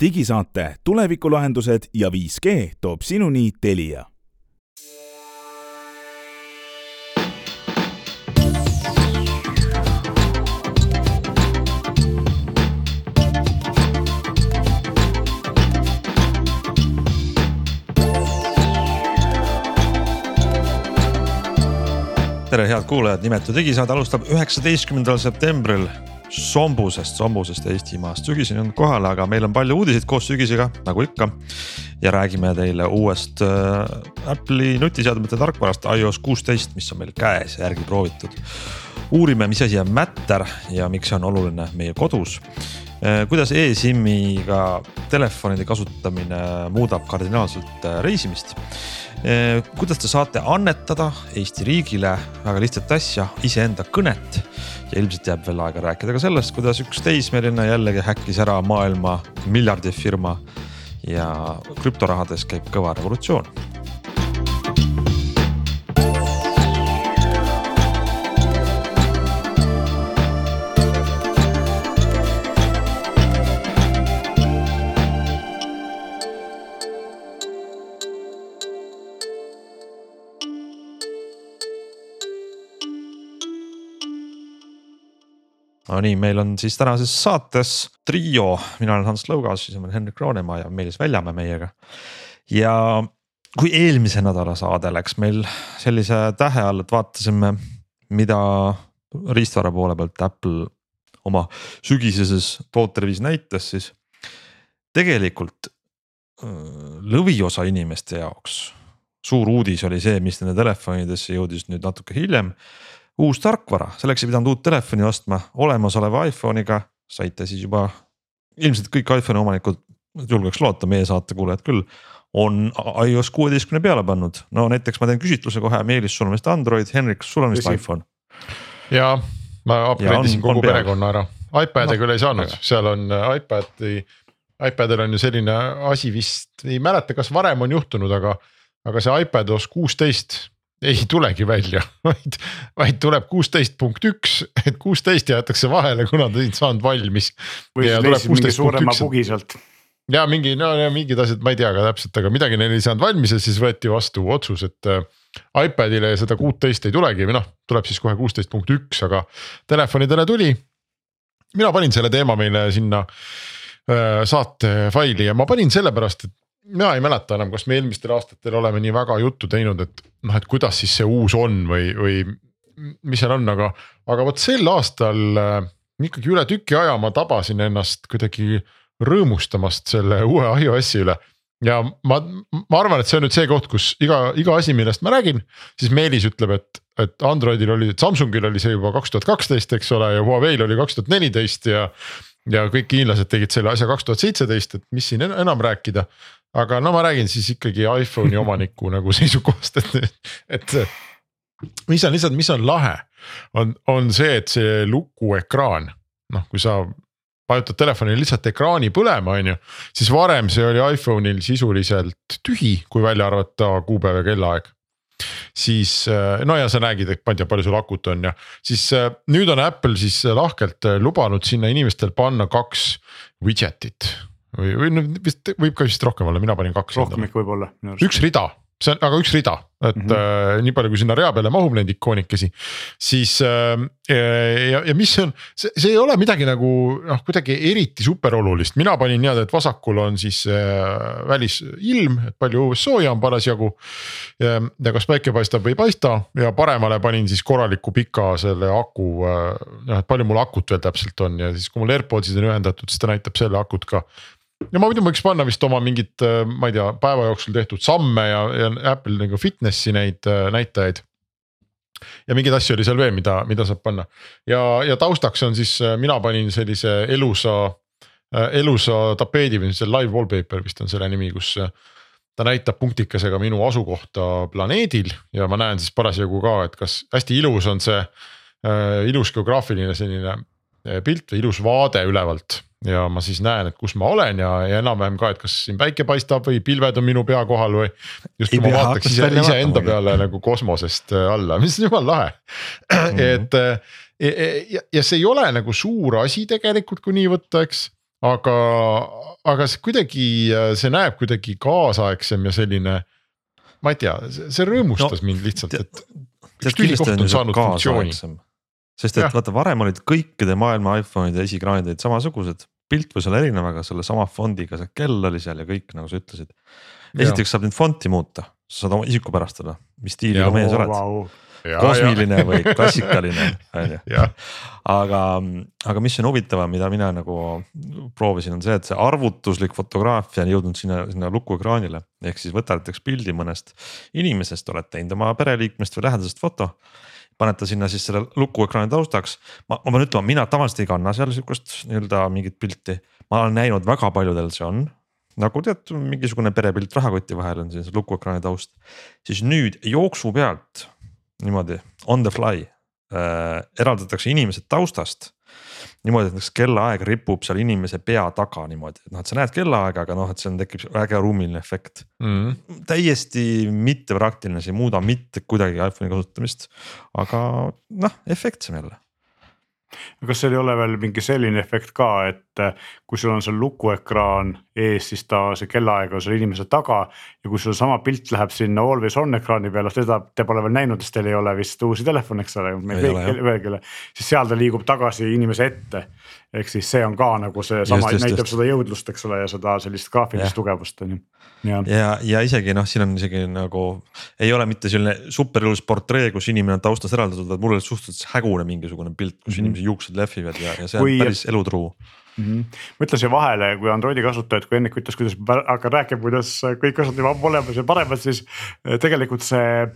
digisaate Tulevikulahendused ja 5G toob sinuni Telia. Tere, head kuulajad, nimetu digisaade alustab üheksateistkümnendal septembril sombusest, sombusest Eestimaast. sügiseni on kohal, aga meil on palju uudiseid koos sügisega, nagu ikka. ja räägime teile uuest äh, Apple'i nutiseadmete tarkvarast iOS kuusteist, mis on meil käes ja järgi proovitud. uurime, mis asi on Matter ja miks see on oluline meie kodus kuidas e-SIM-iga telefonide kasutamine muudab kardinaalselt äh, reisimist Eh, kuidas te saate annetada Eesti riigile väga lihtsat asja, iseenda kõnet. ja ilmselt jääb veel aega rääkida ka sellest, kuidas üks teismeline jällegi häkkis ära maailma miljardifirma ja krüptorahades käib kõva revolutsioon Nonii, meil on siis tänases saates trio, mina olen Hans Lõugas, siis on Henrik Roonemaa ja Meelis Väljamäe meiega. ja kui eelmise nädala saade läks meil sellise tähe all, et vaatasime, mida riistvara poole pealt Apple oma sügiseses tootereviis näitas, siis tegelikult lõviosa inimeste jaoks suur uudis oli see, mis nende telefonidesse jõudis nüüd natuke hiljem uus tarkvara, selleks ei pidanud uut telefoni ostma, olemasoleva iPhone'iga saite siis juba. ilmselt kõik iPhone'i omanikud, julgeks loota, meie saate kuulajad küll, on iOS kuueteistkümne peale pannud, no näiteks ma teen küsitluse kohe, Meelis, sul on vist Android, Henrik, sul on vist Tõsi. iPhone. ja ma upgrade isin kogu perekonna ära, iPad'e no, küll ei saanud, seal on äh, iPad'i, iPad'il on ju selline asi vist, ei mäleta, kas varem on juhtunud, aga, aga see iPadOS kuusteist ei tulegi välja, vaid, vaid tuleb kuusteist punkt üks, et kuusteist jäetakse vahele, kuna ta ei saanud valmis. või siis leidsid mingi suurema bugi sealt. ja mingi, no ja mingid asjad, ma ei tea ka täpselt, aga midagi neil ei saanud valmis ja siis võeti vastu otsus, et äh,. iPad'ile seda kuuteist ei tulegi või noh, tuleb siis kohe kuusteist punkt üks, aga telefonidele tuli. mina panin selle teema meile sinna äh, saate faili ja ma panin sellepärast, et mina ei mäleta enam, kas me eelmistel aastatel oleme nii väga juttu teinud, et noh, et kuidas siis see uus on või, või mis seal on, aga, aga vot sel aastal äh, ikkagi üle tüki aja ma tabasin ennast kuidagi rõõmustamast selle uue iOS-i üle. ja ma, ma arvan, et see on nüüd see koht, kus iga, iga asi, millest ma räägin, siis Meelis ütleb, et, et Androidil oli, Samsungil oli see juba kaks tuhat kaksteist, eks ole, ja Huawei'l oli kaks tuhat neliteist ja ja kõik hiinlased tegid selle asja kaks tuhat seitseteist, et mis siin enam rääkida aga no ma räägin siis ikkagi iPhone'i omaniku nagu seisukohast, et, et mis on lihtsalt, mis on lahe, on, on see, et see lukuekraan, noh, kui sa vajutad telefonil lihtsalt ekraani põlema, on ju. siis varem see oli iPhone'il sisuliselt tühi, kui välja arvata kuupäev ja kellaaeg. Siis no ja sa nägid, et ma ei tea, palju sul akut on ja siis nüüd on Apple siis lahkelt lubanud sinna inimestel panna kaks widget'it või, või no vist võib ka vist rohkem olla, mina panin kaks. rohkem ikka võib olla. üks rida, see on aga üks rida, et mm -hmm. äh, nii palju, kui sinna rea peale mahub neid ikoonikesi. siis äh, ja, ja mis on, see, see ei ole midagi nagu noh, kuidagi eriti super olulist, mina panin niimoodi, et vasakul on siis äh, välisilm, et palju sooja on parasjagu. ja kas päike paistab või ei paista ja paremale panin siis korraliku pika selle aku äh,, noh et palju mul akut veel täpselt on ja siis, kui mul AirPodsid on ühendatud, siis ta näitab selle akut ka ja ma muidu võiks panna vist oma mingit, äh, ma ei tea, päeva jooksul tehtud samme ja, ja Apple nagu fitness'i neid äh, näitajaid. ja mingeid asju oli seal veel, mida, mida saab panna ja, ja taustaks on siis, äh, mina panin sellise elusa, elusa tapeedi või see live wallpaper vist on selle nimi, kus ta näitab punktikesega minu asukohta planeedil ja ma näen siis parasjagu ka, et kas hästi ilus on see äh, ilus geograafiline selline pilt või ilus vaade ülevalt ja ma siis näen, et kus ma olen ja, ja enam-vähem ka, et kas siin päike paistab või pilved on minu pea kohal või. justkui ma vaataks ise, iseenda peale nagu kosmosest äh, alla, mis on jumala lahe mm. -hmm. et äh, ja, ja see ei ole nagu suur asi tegelikult, kui nii võtta, eks. aga, aga see kuidagi, see näeb kuidagi kaasaegsem ja selline. ma ei tea, see rõõmustas no, mind lihtsalt, et. üks tülikoht on saanud funktsiooni. Sest et ja. vaata, varem olid kõikide maailma iPhone'ide esikraanid olid samasugused, pilt võis olla erinev, aga selle sama fondiga see kell oli seal ja kõik, nagu sa ütlesid. esiteks saab nüüd fonti muuta, sa saad oma isikupärastada, mis stiiliga mees oled wow kosmiline või klassikaline on ju. aga, aga mis on huvitavam, mida mina nagu proovisin, on see, et see arvutuslik fotograafia on jõudnud sinna, sinna lukuekraanile. ehk siis võtad näiteks pildi mõnest inimesest, oled teinud oma pereliikmest või lähedasest foto panete sinna siis selle lukuekraani taustaks. ma, ma pean ütlema, mina tavaliselt ei kanna seal sihukest nii-öelda mingit pilti, ma olen näinud väga paljudel see on nagu tead, mingisugune perepilt rahakoti vahel on siis lukuekraani taust. siis nüüd jooksu pealt niimoodi on the fly äh, eraldatakse inimesed taustast. Niimoodi, et näiteks kellaaeg ripub seal inimese pea taga niimoodi, et noh, et sa näed kellaaega, aga noh, et seal tekib äge ruumiline efekt. Mm.. täiesti mittepraktiline, see ei muuda mitte kuidagi iPhone'i kasutamist, aga noh, efektsem jälle. Kas seal ei ole veel mingi selline efekt ka, et äh, kui sul on seal lukuekraan ees, siis ta, see kellaaeg on seal inimese taga. ja kui sul sama pilt läheb sinna always on ekraani peale, seda te pole veel näinud, sest teil ei ole vist uusi telefone, eks ole, meil kõik ühelgi ei ole. siis seal ta liigub tagasi inimese ette. ehk siis see on ka nagu seesama, näitab just. seda jõudlust, eks ole, ja seda sellist graafilist tugevust on ju ja, ja, ja isegi noh, siin on isegi nagu ei ole mitte selline super ilus portree, kus inimene on taustast eraldatud, vaid mul oli suhteliselt hägune mingisugune pilt, kus mm -hmm. inimese juuksed lehvivad ja, ja see on kui... päris elutruu mm. -hmm. ma ütlen siia vahele, kui Androidi kasutajad, kui Hendrik ütles, kuidas hakkan rääkima, kuidas kõik asjad juba olemas ja paremad, siis eh, tegelikult see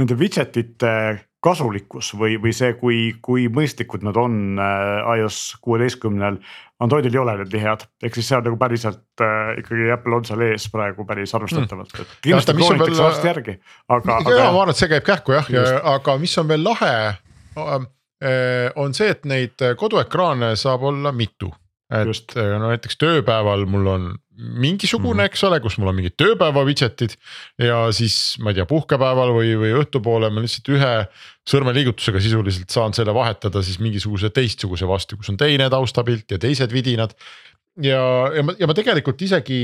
nende widget ite kasulikkus või, või see, kui, kui mõistlikud nad on äh, iOS kuueteistkümnel. Androidil ei ole need nii head, ehk siis see on nagu päriselt äh, ikkagi Apple on seal ees praegu päris arvestatavalt mm., et kindlasti kloonitakse varsti järgi, aga. ja, ja ma arvan, et see käib kähku jah, ja, aga mis on veel lahe on see, et neid koduekraane saab olla mitu et Just. Äh, no näiteks tööpäeval mul on mingisugune mm, -hmm. eks ole, kus mul on mingid tööpäeva widget'id. ja siis ma ei tea, puhkepäeval või, või õhtupoole ma lihtsalt ühe sõrmeliigutusega sisuliselt saan selle vahetada siis mingisuguse teistsuguse vastu, kus on teine taustapilt ja teised vidinad. ja, ja ma, ja ma tegelikult isegi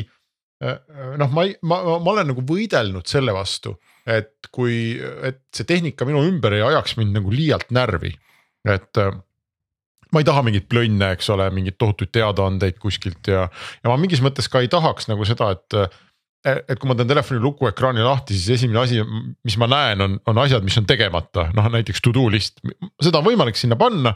äh, noh, ma ei, ma, ma olen nagu võidelnud selle vastu, et kui, et see tehnika minu ümber ei ajaks mind nagu liialt närvi, et äh, ma ei taha mingeid plönne, eks ole, mingeid tohutuid teadaandeid kuskilt ja, ja ma mingis mõttes ka ei tahaks nagu seda, et. et kui ma teen telefoni lukuekraani lahti, siis esimene asi, mis ma näen, on, on asjad, mis on tegemata, noh näiteks to do list, seda on võimalik sinna panna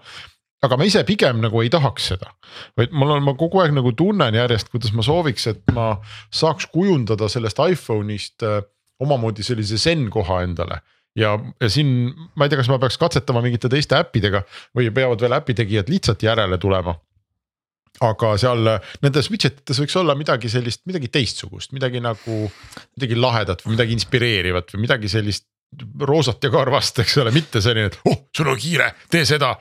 aga ma ise pigem nagu ei tahaks seda, vaid mul on, ma kogu aeg nagu tunnen järjest, kuidas ma sooviks, et ma saaks kujundada sellest iPhone'ist äh, omamoodi sellise zen koha endale ja, ja siin ma ei tea, kas ma peaks katsetama mingite teiste äppidega või peavad veel äpi tegijad lihtsalt järele tulema. aga seal nendes widget ites võiks olla midagi sellist, midagi teistsugust, midagi nagu, midagi lahedat või midagi inspireerivat või midagi sellist roosat ja karvast, eks ole, mitte selline, et oh, sul on kiire, tee seda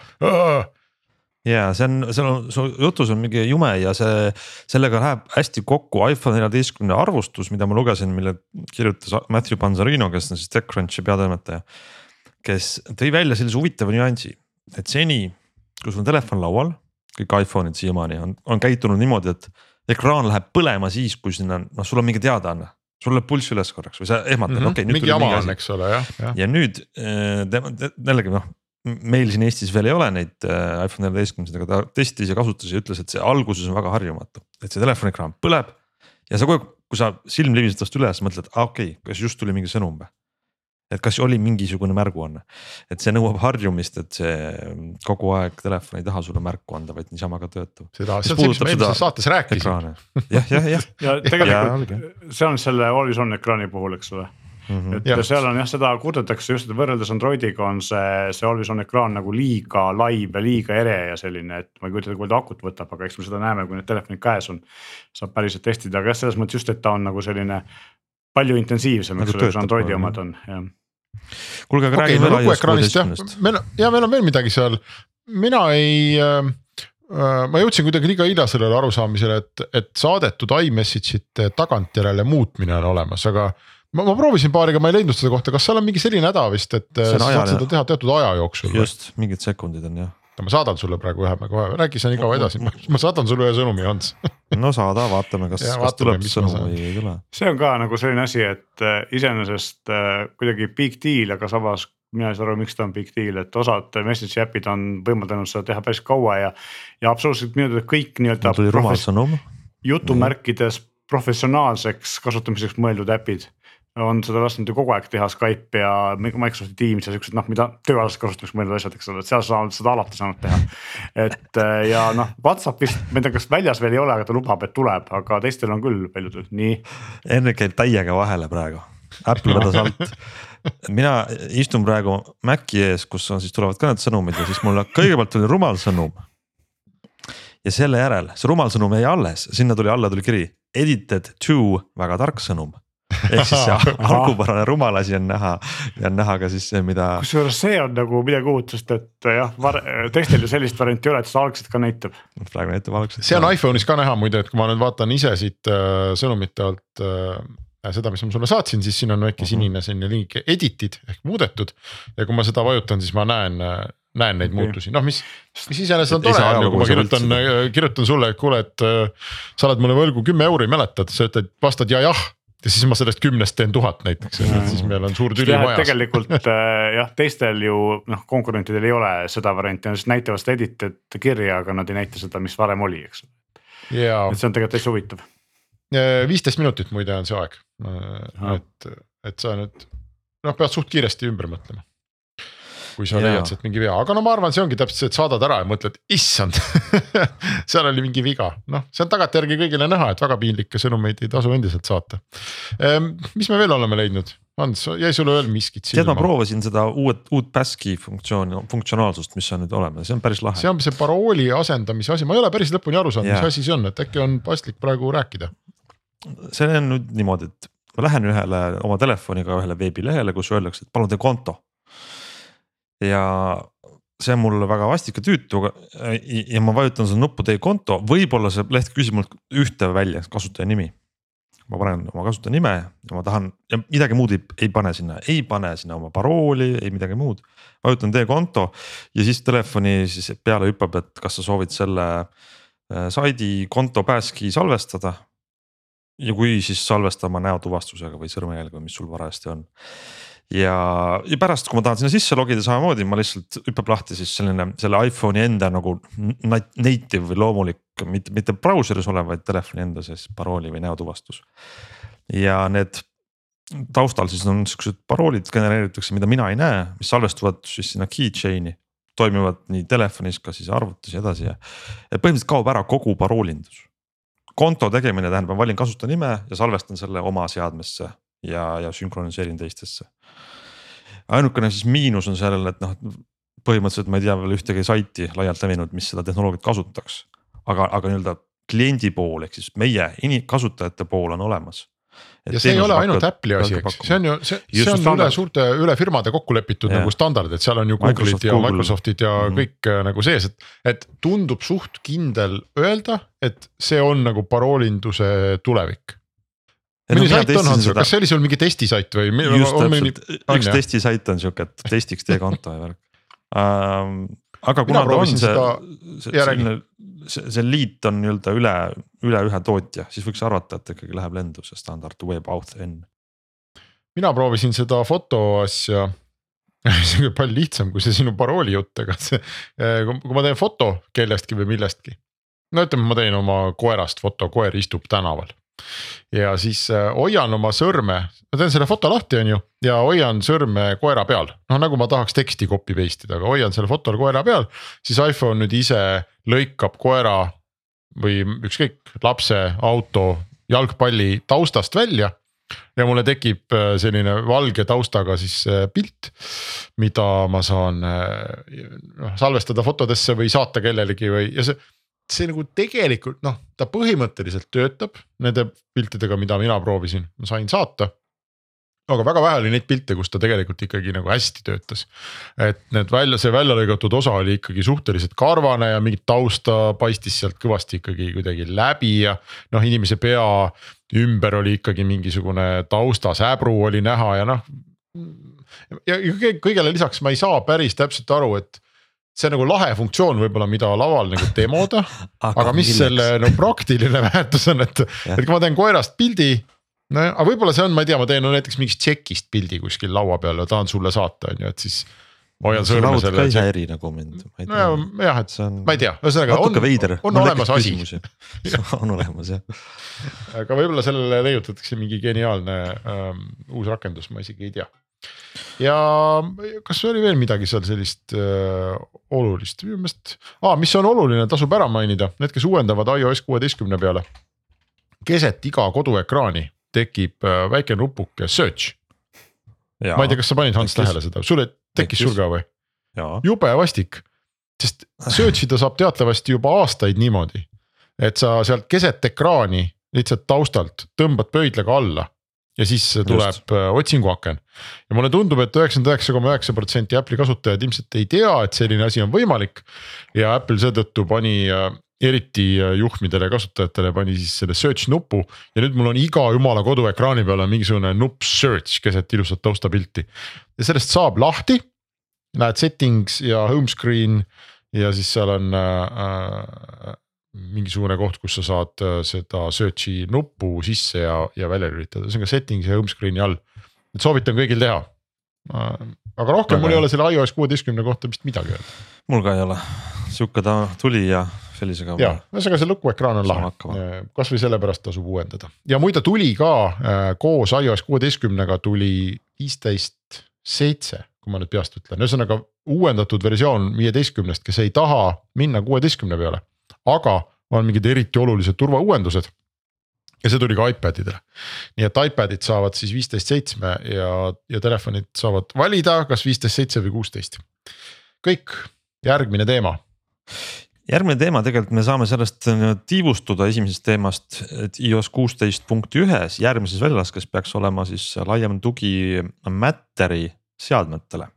ja see on, seal on, su jutus on mingi jume ja see, sellega läheb hästi kokku iPhone neljateistkümne arvustus, mida ma lugesin, mille kirjutas Matthew Panzarino, kes on siis TechCrunchi peatoimetaja. kes tõi välja sellise huvitava nüansi, et seni, kui sul on telefon laual, kõik iPhone'id siiamaani on, on käitunud niimoodi, et ekraan läheb põlema siis, kui sinna on, noh, sul on mingi teadaanne sul läheb pulss üles korraks või sa ehmatad mm, -hmm. okei okay,. mingi jama on, eks ole, jah, jah. ja nüüd äh, jällegi noh, meil siin Eestis veel ei ole neid äh, iPhone neljateistkümnesid, aga ta testis ja kasutas ja ütles, et see alguses on väga harjumatu, et see telefoniekraan põleb. ja sa kogu aeg, kui sa silm libised tast üles, mõtled, aa okei okay,, kas just tuli mingi sõnum või? et kas oli mingisugune märguanne, et see nõuab harjumist, et see kogu aeg telefon ei taha sulle märku anda, vaid niisama ka töötab. seda, see on see, mis me eelmises saates rääkisime. jah, jah, jah. ja tegelikult ja, see on selle always on ekraani puhul, eks ole Mm -hmm. et ja. seal on jah, seda kurdetakse just, et võrreldes Androidiga on see, see always on ekraan nagu liiga laib ja liiga ere ja selline, et ma ei kujuta ette, kui palju ta akut võtab, aga eks me seda näeme, kui need telefonid käes on. saab päriselt testida, aga jah, selles mõttes just, et ta on nagu selline palju intensiivsem nagu, eks ole, kui Androidi omad on, jah. kuulge, aga räägime veel iOS kuueteistkümnest. meil ja meil on veel midagi seal, mina ei äh, äh ma jõudsin kuidagi liiga hilja sellele arusaamisele, et, et saadetud iMessage'ite tagantjärele muutmine on olemas, aga ma, ma proovisin paariga, ma ei leidnud seda kohta, kas seal on mingi selline häda vist, et sa saad seda teha teatud aja jooksul? just, mingid sekundid on jah ma saadan sulle praegu ühe, ma kohe, räägi sa nii kaua edasi, ma saadan sulle ühe sõnumi, Hans no saada, vaatame, kas, kas tuleb sõnum või ei tule. see on ka nagu selline asi, et äh, iseenesest äh, kuidagi big deal, aga samas mina ei saa aru, miks ta on big deal, et osad message äpid on võimaldanud seda teha päris kaua ja. ja absoluutselt minu teada kõik nii-öelda. tuli rumal sõnum. jutumärkides professionaalseks kasutamiseks mõeldud äpid on seda lasknud ju kogu aeg teha Skype ja Microsofti Teams ja siuksed noh, mida tööalaselt kasutamiseks mõeldud asjad, eks ole, et seal sa oled seda alati saanud teha. et äh, ja noh, Whatsapp vist, ma ei tea, kas väljas veel ei ole, aga ta lubab, et tuleb, aga teistel on küll paljudel, nii. Enne käib täiega vahele praegu, Apple vedas alt mina istun praegu Maci ees, kus on siis tulevad ka need sõnumid ja siis mulle kõigepealt tuli rumal sõnum. ja selle järel see rumal sõnum jäi alles, sinna tuli alla tuli kiri edited to väga tark sõnum ehk siis see algupärane rumal asi on näha ja on näha ka siis see, mida. kusjuures see on nagu midagi uut, sest et jah, teistel ju sellist varianti ei ole, et seda algselt ka näitab. praegu näitab algselt. see on iPhone'is ka näha muide, et kui ma nüüd vaatan ise siit äh, sõnumite alt äh, seda, mis ma sulle saatsin, siis siin on väike mhm. sinine selline link edit'id ehk muudetud. ja kui ma seda vajutan, siis ma näen näen neid okay. muutusi, noh, mis, mis iseenesest on tore, on ju, kui ma kirjutan, kirjutan sulle, et kuule, et sa oled mulle võlgu kümme euri, mäletad, sa ütled, vastad ja jah ja siis ma sellest kümnest teen tuhat näiteks, et siis meil on suur tüli majas. tegelikult äh, jah, teistel ju noh, konkurentidel ei ole seda varianti, nad lihtsalt näitavad seda edited kirja, aga nad ei näita seda, mis varem oli, eks. et see on tegelikult täitsa huvitav. viisteist minutit muide on see aeg, et, et sa nüüd noh, pead suht kiiresti ümber mõtlema kui sa leiad sealt mingi vea, aga no ma arvan, see ongi täpselt see, et saadad ära ja mõtled, issand seal oli mingi viga, noh, see on tagantjärgi kõigile näha, et väga piinlikke sõnumeid ei tasu endiselt saata ehm,. mis me veel oleme leidnud, Hans, jäi sulle veel miskit silma? tead, ma proovisin seda uut, uut Baski funktsiooni, funktsionaalsust, mis on nüüd olemas, see on päris lahe. see on see parooli asendamise asi, ma ei ole päris lõpuni aru saanud, mis asi see on, et äkki on paslik praegu rääkida. see on nüüd niimoodi, et ma lähen ühele oma telefoniga ühele veebilehele, kus öeldakse, et palun tee konto ja see on mulle väga vastik ja tüütu ja ma vajutan seda nuppu teie konto, võib-olla see leht küsib mult ühte välja, kasutaja nimi. ma panen oma kasutaja nime ja ma tahan ja midagi muud ei, ei pane sinna, ei pane sinna oma parooli, ei midagi muud. vajutan teie konto ja siis telefoni siis peale hüppab, et kas sa soovid selle äh, saidi konto pääski salvestada. ja kui, siis salvesta oma näotuvastusega või sõrmejälge või mis sul parajasti on ja, ja pärast, kui ma tahan sinna sisse logida, samamoodi ma lihtsalt hüppab lahti siis selline selle iPhone'i enda nagu native või loomulik, mitte, mitte brauseris olev, vaid telefoni enda siis parooli või näotuvastus. ja need taustal siis on siuksed paroolid genereeritakse, mida mina ei näe, mis salvestuvad siis sinna keychain'i. toimivad nii telefonis, ka siis arvutis ja edasi ja, ja põhimõtteliselt kaob ära kogu paroolindus. konto tegemine tähendab, ma valin kasutajanime ja salvestan selle oma seadmesse ja, ja sünkroniseerin teistesse. Ainukene siis miinus on sellel, et noh, põhimõtteliselt ma ei tea veel ühtegi saiti laialt levinud, mis seda tehnoloogiat kasutaks. aga, aga nii-öelda kliendi pool ehk siis meie kasutajate pool on olemas ja see ei ole ainult Apple'i asi, eks, see on ju, see, see on standard. üle suurte, üle firmade kokku lepitud yeah. nagu standard, et seal on ju Google'id ja Google. Microsoftid ja mm -hmm. kõik äh, nagu sees, et. et tundub suht kindel öelda, et see on nagu paroolinduse tulevik milline sait on Hanso, kas see oli sul mingi testisait või? just täpselt, üks testisait on sihuke, et testiks teie konto ja värk ähm,. aga kuna ta on see, see, selline, see, see liit on nii-öelda üle, üle ühe tootja, siis võiks arvata, et ikkagi läheb lendu see standard WebAuthn. mina proovisin seda foto asja see on palju lihtsam kui see sinu parooli jutt, ega see, eh, kui ma teen foto kellestki või millestki. no ütleme, ma teen oma koerast foto, koer istub tänaval ja siis äh, hoian oma sõrme, ma teen selle foto lahti, on ju, ja hoian sõrme koera peal, noh nagu ma tahaks teksti copy paste ida, aga hoian selle fotol koera peal. siis iPhone nüüd ise lõikab koera või ükskõik lapse, auto, jalgpalli taustast välja ja mulle tekib äh, selline valge taustaga siis äh, pilt, mida ma saan noh salvestada fotodesse või saata kellelegi või ja see see nagu tegelikult noh, ta põhimõtteliselt töötab nende piltidega, mida mina proovisin, ma sain saata aga väga vähe oli neid pilte, kus ta tegelikult ikkagi nagu hästi töötas. et need välja, see välja lõigatud osa oli ikkagi suhteliselt karvane ja mingit tausta paistis sealt kõvasti ikkagi kuidagi läbi ja. noh, inimese pea ümber oli ikkagi mingisugune taustasäbru oli näha ja noh. ja kõigele lisaks ma ei saa päris täpselt aru, et see on nagu lahe funktsioon võib-olla, mida laval nagu demoda aga mis milleks? selle no praktiline väärtus on, et, et kui ma teen koerast pildi. nojah, aga võib-olla see on, ma ei tea, ma teen no näiteks mingist tšekist pildi kuskil laua peal ja tahan sulle saata, on ju, et siis hoian sõrme selle. ka ei häiri nagu mind. nojah, et see on, ma ei tea, ühesõnaga on, on, on olemas asi. on olemas jah. aga võib-olla sellele leiutatakse mingi geniaalne ähm, uus rakendus, ma isegi ei tea. Ja kas oli veel midagi seal sellist äh, olulist, minu meelest ah,, mis on oluline, tasub ära mainida, need, kes uuendavad iOS kuueteistkümne peale. keset iga koduekraani tekib äh, väike nupuke search. ma ei tea, kas sa panid Hans tähele seda, sulle tekkis sul ka või? jube vastik, sest search ida saab teatavasti juba aastaid niimoodi, et sa sealt keset ekraani lihtsalt taustalt tõmbad pöidlaga alla ja siis tuleb Just. Äh, otsinguaken. ja mulle tundub et, et üheksakümmend üheksa koma üheksa protsenti Apple'i kasutajaid ilmselt ei tea, et selline asi on võimalik. ja Apple seetõttu pani äh, eriti äh, juhmidele ja kasutajatele pani siis selle search nupu ja nüüd mul on iga jumala koduekraani peal on mingisugune nupp search keset ilusat taustapilti. ja sellest saab lahti Lähed settings ja home screen ja siis seal on äh, mingisugune koht, kus sa saad äh, seda search'i nuppu sisse ja, ja välja lülitada, see on ka settings ja home screen'i all. et soovitan kõigil teha. aga rohkem Väga mul ei ole selle iOS kuueteistkümne kohta vist midagi öelda. mul ka ei ole, sihuke ta tuli ja sellisega. ja, ühesõnaga see lukuekraan on lahe, kasvõi sellepärast tasub uuendada ja muide tuli ka äh, koos iOS kuueteistkümnega tuli viisteist seitse kui ma nüüd peast ütlen, ühesõnaga uuendatud versioon viieteistkümnest, kes ei taha minna kuueteistkümne peale, aga on mingid eriti olulised turvauuendused. ja see tuli ka iPadidele, nii et iPadid saavad siis viisteist seitsme ja, ja telefonid saavad valida, kas viisteist seitse või kuusteist. kõik, järgmine teema järgmine teema tegelikult me saame sellest tiivustuda esimesest teemast, et iOS kuusteist punkt ühes järgmises väljalaskes peaks olema siis laiem tugi Matteri seadmetele.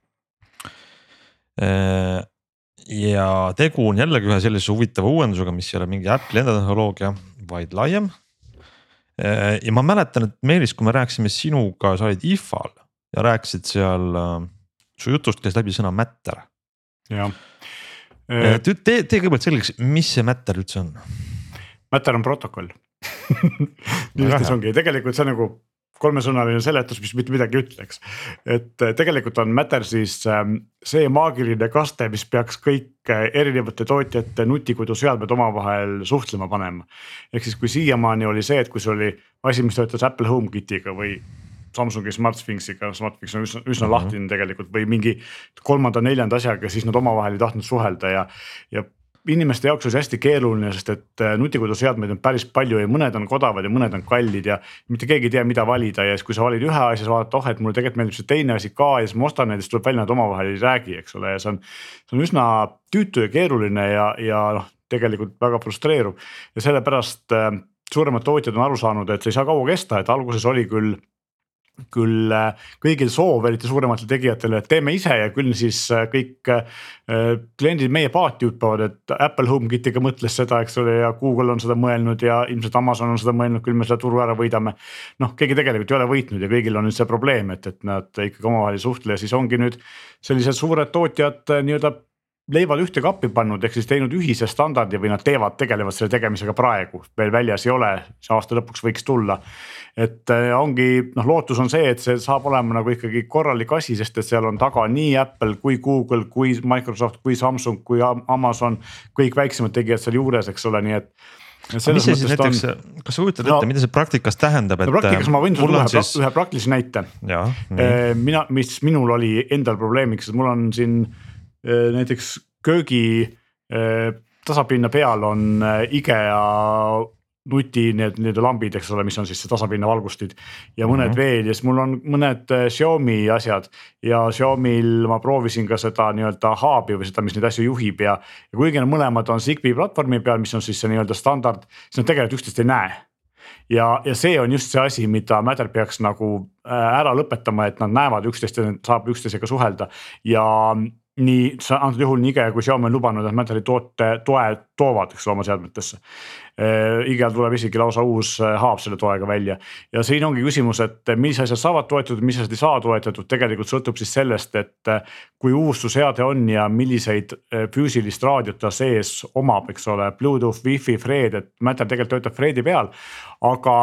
Äh, ja tegu on jällegi ühe sellise huvitava uuendusega, mis ei ole mingi Apple'i enda tehnoloogia, vaid laiem. Äh, ja ma mäletan, et Meelis, kui me rääkisime sinuga, sa olid IFA-l ja rääkisid seal, äh, su jutust käis läbi sõna matter. jah. tee, tee kõigepealt selgeks, mis see matter üldse on? Matter on protokoll lihtne see ongi, tegelikult see nagu kolmesõnaline seletus, mis mitte midagi ei ütle, eks. et äh, tegelikult on Matter siis ähm, see maagiline kaste, mis peaks kõik äh, erinevate tootjate nutikoduseadmed omavahel suhtlema panema. ehk siis, kui siiamaani oli see, et kui see oli asi, mis töötas Apple HomeKitiga või Samsungi SmartThingsiga, SmartThings on üsna, üsna mm -hmm. lahtine tegelikult või mingi kolmanda-neljanda asjaga, siis nad omavahel ei tahtnud suhelda ja, ja inimeste jaoks on see hästi keeruline, sest et äh, nutikoduseadmeid on päris palju ja mõned on odavad ja mõned on kallid ja. mitte keegi ei tea, mida valida ja siis, kui sa valid ühe asja, siis vaatad, oh, et mulle tegelikult meeldib see teine asi ka ja siis ma ostan neid ja siis tuleb välja, nad omavahel ei räägi, eks ole, ja see on. see on üsna tüütu ja keeruline ja, ja noh, tegelikult väga frustreeruv ja sellepärast äh, suuremad tootjad on aru saanud, et see ei saa kaua kesta, et alguses oli küll küll äh, kõigil soov, eriti suurematel tegijatel, et teeme ise ja küll siis äh, kõik äh, kliendid meie paati hüppavad, et Apple HomeKitiga mõtles seda, eks ole, ja Google on seda mõelnud ja ilmselt Amazon on seda mõelnud, küll me selle turu ära võidame. noh, keegi tegelikult ei ole võitnud ja kõigil on nüüd see probleem, et, et nad ikkagi omavahel ei suhtle ja siis ongi nüüd sellised suured tootjad nii-öelda leivad ühte kappi pannud, ehk siis teinud ühise standardi või nad teevad, tegelevad selle tegemisega praegu, veel väljas ei ole, see aasta lõpuks võiks tulla. et äh, ongi noh, lootus on see, et see saab olema nagu ikkagi korralik asi, sest et seal on taga nii Apple kui Google, kui Microsoft, kui Samsung, kui Amazon, kõik väiksemad tegijad seal juures, eks ole, nii et mis see siis näiteks on..., kas sa kujutad no, ette, mida see praktikas tähendab, et. no praktikas ma võin sulle tuua siis... ühe praktilise näite. Äh, mina, mis minul oli endal probleemiks, et mul on siin Äh, näiteks köögi äh, tasapinna peal on äh, IKEA nuti need nii-öelda lambid, eks ole, mis on siis see tasapinna valgustid ja mõned mm -hmm. veel ja siis mul on mõned Xiaomi asjad. ja Xiaomi'l ma proovisin ka seda nii-öelda hub'i või seda, mis neid asju juhib ja, ja kuigi nad mõlemad on Zigbee platvormi peal, mis on siis see nii-öelda standard, siis nad tegelikult üksteist ei näe ja, ja see on just see asi, mida Matter peaks nagu ära lõpetama, et nad näevad üksteist ja saab üksteisega suhelda ja nii antud juhul IKEA kui Xiaomi on lubanud, et Matteri toote, toe toovad, eks ole oma seadmetesse. IKEA-l tuleb isegi lausa uus haab selle toega välja ja siin ongi küsimus, et mis asjad saavad toetatud, mis asjad ei saa toetatud, tegelikult sõltub siis sellest, et. kui uus su seade on ja milliseid füüsilist raadiot ta sees omab, eks ole, Bluetooth, Wi-Fi, Fred, et Matter tegelikult töötab Fredi peal, aga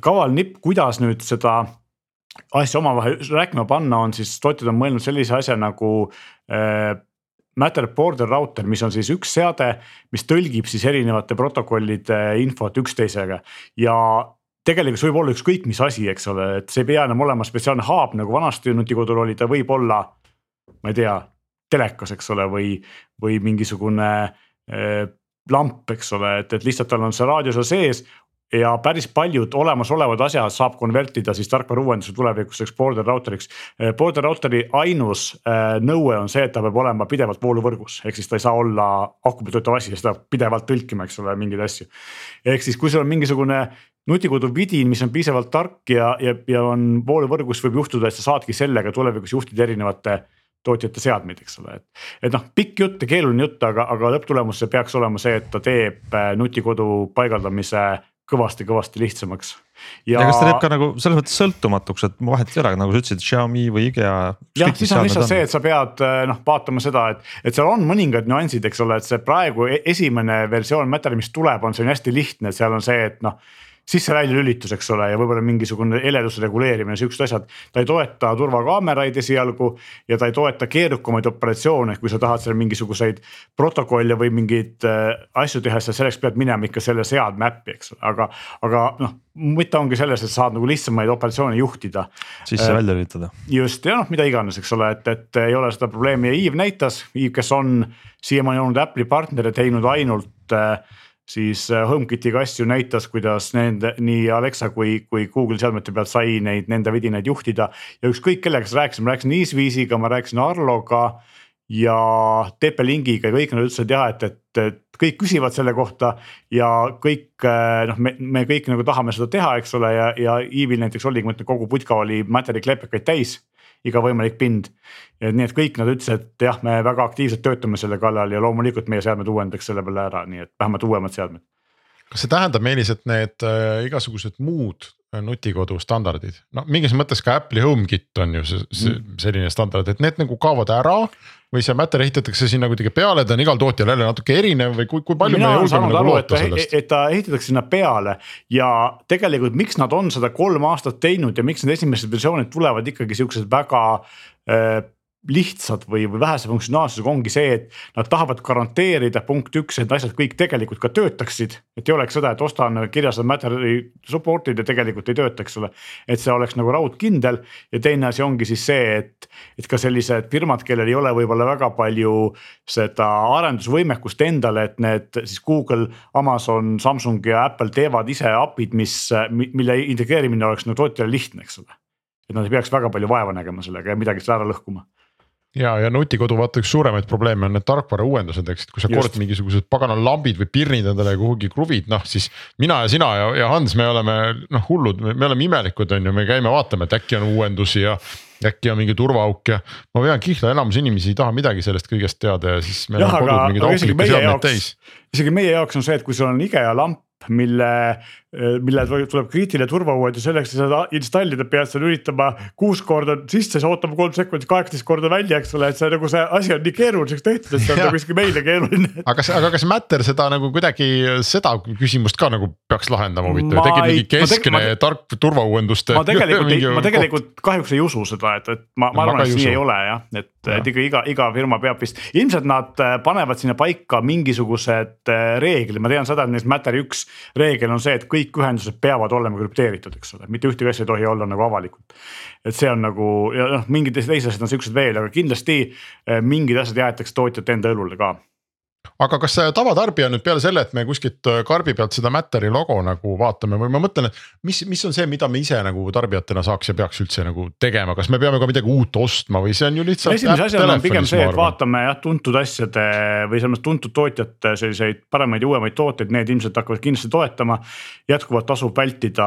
kaval nipp, kuidas nüüd seda asja omavahel rääkima panna, on siis tootjad on mõelnud sellise asja nagu äh, Matter Border Router, mis on siis üks seade, mis tõlgib siis erinevate protokollide infot üksteisega. Ja tegelikult see võib olla ükskõik mis asi, eks ole, et see ei pea enam olema spetsiaalne haab nagu vanasti nutikodul oli, ta võib olla, ma ei tea, telekas, eks ole, või, või mingisugune äh, lamp, eks ole, et, et lihtsalt tal on see raadio seal sees, ja päris paljud olemasolevad asjad saab konvertida siis tarkvara uuenduse tulevikuseks border router'iks. Eh, border router'i ainus äh, nõue on see, et ta peab olema pidevalt vooluvõrgus, ehk siis ta ei saa olla aku peal töötav asi, seda pidevalt tõlkima, eks ole, mingeid asju. ehk siis, kui sul on mingisugune nutikodu vidin, mis on piisavalt tark ja, ja, ja on vooluvõrgus, võib juhtuda, et sa saadki sellega tulevikus juhtida erinevate tootjate seadmeid, eks ole, et. et noh, pikk jutt ja keeruline jutt, aga, aga lõpptulemus see peaks olema see, et ta teeb äh, nutikodu paigaldamise kõvasti-kõvasti lihtsamaks. ja, kas ta teeb ka nagu selles mõttes sõltumatuks, et vahet ei ole, nagu sa ütlesid, Xiaomi või IKEA. jah, siis on lihtsalt see, et sa pead eh, noh vaatama seda, et, et seal on mõningad nüansid, eks ole, et see praegu e-, esimene versioon Matteri, mis tuleb, on see on hästi lihtne, et seal on see, et noh sisse-välja lülitus, eks ole, ja võib-olla mingisugune heleduse reguleerimine, siuksed asjad. ta ei toeta turvakaameraid esialgu ja ta ei toeta keerukamaid operatsioone, kui sa tahad seal mingisuguseid protokolle või mingeid äh, asju teha, siis selleks pead minema ikka selle seadme äppi, eks ole, aga, aga noh mõte ongi selles, et saad nagu lihtsamaid operatsioone juhtida. sisse-välja äh, lülitada. just ja noh, mida iganes, eks ole, et, et ei ole seda probleemi ja Yves näitas, Yves, kes on siiamaani olnud Apple'i partner ja teinud ainult äh, siis äh, HomeKitiga asju näitas, kuidas nende nii Alexa kui, kui Google seadmete pealt sai neid nende vidinaid juhtida. ja ükskõik kellega sa rääkisid, ma rääkisin Easewiziga, ma rääkisin Arloga ja TP-Linkiga ja kõik nad ütlesid jah, et, et, et kõik küsivad selle kohta. ja kõik äh, noh, me, me kõik nagu tahame seda teha, eks ole, ja, ja Eevil näiteks oligi, ma ütlen kogu putka oli Materi klepikaid täis iga võimalik pind. nii et kõik nad ütlesid, et jah, me väga aktiivselt töötame selle kallal ja loomulikult meie seadmed uuendatakse selle peale ära, nii et vähemalt uuemad seadmed. Kas see tähendab, Meelis, et need äh, igasugused muud äh, nutikodu standardid, no mingis mõttes ka Apple'i HomeKit on ju see, see mm. selline standard, et need nagu kaovad ära või see Matter ehitatakse sinna kuidagi peale, ta on igal tootjal jälle natuke erinev või kui, kui palju Mina me julgeme nagu loota sellest? et ta ehitatakse sinna peale ja tegelikult, miks nad on seda kolm aastat teinud ja miks need esimesed versioonid tulevad ikkagi siuksed väga äh, lihtsad või, või vähese funktsionaalsusega ongi see, et nad tahavad garanteerida punkt üks, et asjad kõik tegelikult ka töötaksid. et ei oleks seda, et ostan kirjas on materjali support'id ja tegelikult ei tööta, eks ole. et see oleks nagu raudkindel ja teine asi ongi siis see, et, et ka sellised firmad, kellel ei ole võib-olla väga palju seda arendusvõimekust endale, et need siis Google, Amazon, Samsung ja Apple teevad ise API-d, mis, mille integreerimine oleks nagu tootjale lihtne, eks ole et nad ei peaks väga palju vaeva nägema sellega ja midagi seda ära lõhkuma ja, ja nutikodu vaata üks suuremaid probleeme on need tarkvara uuendused, eks, et kui sa Just. kord mingisugused pagana lambid või pirnid endale kuhugi kruvid, noh siis. mina ja sina ja, ja Hans, me oleme noh hullud, me oleme imelikud, on ju, me käime vaatame, et äkki on uuendusi ja. äkki on mingi turvaauk ja ma vean kihla, enamus inimesi ei taha midagi sellest kõigest teada ja siis. meil on kodud mingid aukslikke seadmeid täis. isegi meie jaoks on see, et kui sul on IKEA lamp mille, mille tuleb kriitiline turvauuendus selleks, et seda installida, pead sa lülitama kuus korda sisse, siis ootama kolm sekundit, kaheksateist korda välja, eks ole, et see nagu see asi on nii keeruliseks tehtud, et see on nagu isegi meile keeruline. aga kas, aga kas Matter seda nagu kuidagi seda küsimust ka nagu peaks lahendama huvitav, tekib mingi keskne ma, tark turvauuenduste. ma tegelikult, ma tegelikult kahjuks ei usu seda, et, et ma, ma arvan, et nii ei ole jah, et, et ikka iga, iga firma peab vist, ilmselt nad äh, panevad sinna paika mingisugused äh, reeglid, ma tean seda, et näiteks Matter üks reegel on see, et kõik ühendused peavad olema krüpteeritud, eks ole, mitte ühtegi asja ei tohi olla nagu avalikult. et see on nagu ja noh, mingid teised asjad on siuksed veel, aga kindlasti eh, mingid asjad jäetakse tootjate enda õlule ka aga kas tavatarbija nüüd peale selle, et me kuskilt äh, karbi pealt seda Matteri logo nagu vaatame või ma mõtlen, et mis, mis on see, mida me ise nagu tarbijatena saaks ja peaks üldse nagu tegema, kas me peame ka midagi uut ostma või see on ju lihtsalt. esimese asjana on pigem see, et vaatame jah tuntud asjade või selles mõttes tuntud tootjate selliseid paremaid ja uuemaid tooteid, need ilmselt hakkavad kindlasti toetama. jätkuvalt tasub vältida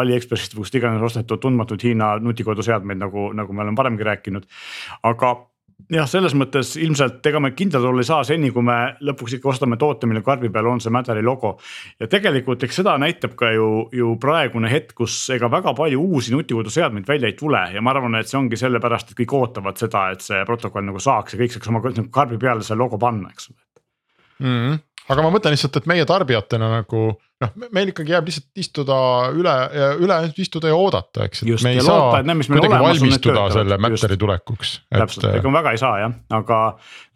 Aliekspressist või kust iganes ostetud tundmatuid Hiina nutikoduseadmeid, nagu, nagu me oleme varemgi rääkinud. aga jah, selles mõttes ilmselt ega me kindlad olla ei saa seni, kui me lõpuks ikka ostame toote, mille karbi peal on see Mädari logo. ja tegelikult eks seda näitab ka ju, ju praegune hetk, kus ega väga palju uusi nutikoduseadmeid välja ei tule ja ma arvan, et see ongi sellepärast, et kõik ootavad seda, et see protokoll nagu saaks ja kõik saaks oma karbi peale selle logo panna, eks mm. -hmm aga ma mõtlen lihtsalt, et meie tarbijatena nagu noh, meil ikkagi jääb lihtsalt istuda üle, üle istuda ja oodata, eks. just ja loota, et need, mis meil olemas on, need töötavad. selle Mätteri tulekuks. täpselt et..., ega väga ei saa jah, aga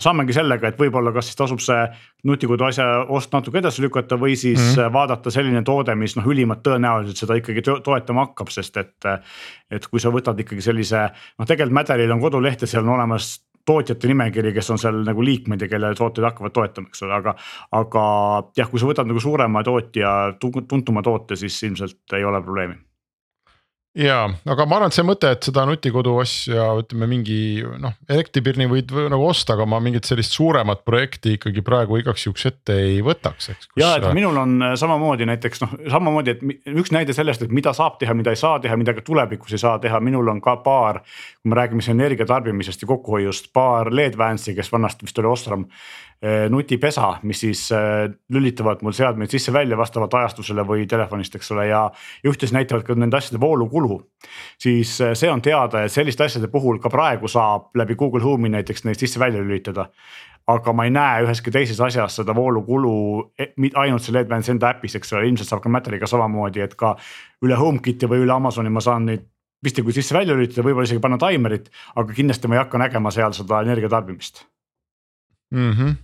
saamegi sellega, et võib-olla kas siis tasub see nutikodu asja ost natuke edasi lükata või siis mm -hmm. vaadata selline toode, mis noh, ülimalt tõenäoliselt seda ikkagi toetama hakkab, sest et. et kui sa võtad ikkagi sellise noh, tegelikult Mäteril on koduleht ja seal on olemas tootjate nimekiri, kes on seal nagu liikmed ja kelle tooteid hakkavad toetama, eks ole, aga. aga jah, kui sa võtad nagu suurema tootja, tuntuma toote, siis ilmselt ei ole probleemi ja, aga ma arvan, et see mõte, et seda nutikodu asja ütleme mingi noh, elektripirni võid või, nagu osta, aga ma mingit sellist suuremat projekti ikkagi praegu igaks juhuks ette ei võtaks, eks. ja, et minul on äh, samamoodi näiteks noh, samamoodi, et üks näide sellest, et mida saab teha, mida ei saa teha, mida ka tulevikus ei saa teha, minul on ka paar. kui me räägime siin energia tarbimisest ja kokkuhoiust, paar LED-Vance'i, kes vanasti vist oli Osram nutipesa, mis siis eh, lülitavad mul seadmeid sisse-välja vastavalt ajastusele või telefonist, eks ole, ja. ja ühtlasi näitavad ka nende asjade voolukulu. siis eh, see on teada, et selliste asjade puhul ka praegu saab läbi Google Home'i näiteks neid sisse-välja lülitada aga ma ei näe üheski teises asjas seda voolukulu e, ainult selle Advance enda äpis, eks ole, ilmselt saab ka Matteriga samamoodi, et ka üle HomeKiti või üle Amazoni ma saan neid pistikud sisse-välja lülitada, võib-olla isegi panna taimerit, aga kindlasti ma ei hakka nägema seal seda energia tarbimist mm. -hmm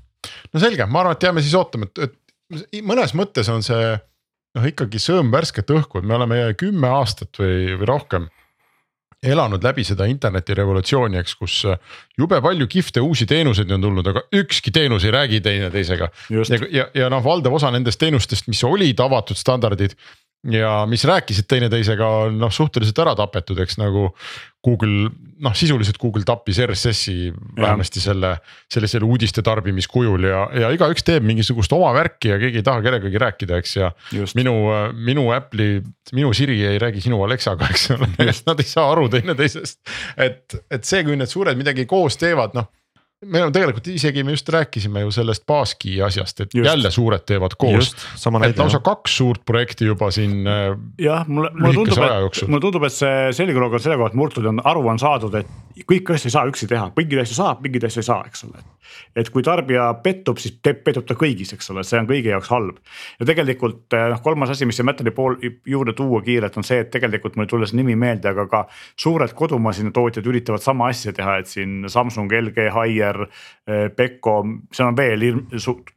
no selge, ma arvan, et jääme siis ootama, et, et mõnes mõttes on see noh, ikkagi sõõm värsket õhku, et me oleme kümme aastat või, või rohkem elanud läbi seda internetirevolutsiooni, eks, kus jube palju kihvte uusi teenuseid on tulnud, aga ükski teenus ei räägi teineteisega. ja, ja, ja noh, valdav osa nendest teenustest, mis olid avatud standardid ja mis rääkisid teineteisega, on noh suhteliselt ära tapetud, eks nagu. Google noh, sisuliselt Google tappis RSS-i vähemasti selle, sellisel uudiste tarbimiskujul ja, ja igaüks teeb mingisugust oma värki ja keegi ei taha kellegagi rääkida, eks ja. Minu, minu Apple'i, minu Siri ei räägi sinu Alexaga, eks ole, nad ei saa aru teineteisest. et, et see, kui need suured midagi koos teevad, noh me oleme tegelikult isegi me just rääkisime ju sellest Baski asjast, et just. jälle suured teevad koos. et lausa kaks suurt projekti juba siin. Äh, jah, mulle, mulle tundub, et mulle tundub, et see selgroog on selle koha pealt murtud ja on aru on saadud, et kõiki asju ei saa üksi teha, mingeid asju saab, mingeid asju ei saa, eks ole. et kui tarbija pettub, siis pettub ta kõigis, eks ole, see on kõigi jaoks halb. ja tegelikult äh, noh, kolmas asi, mis siia Metali pool juurde tuua kiirelt on see, et tegelikult mul ei tule see nimi meelde, aga ka suured kodumasinatootjad üritavad sama asja teha, et siin Samsung, LG, Haier. Schneider, eh, Beko, seal on veel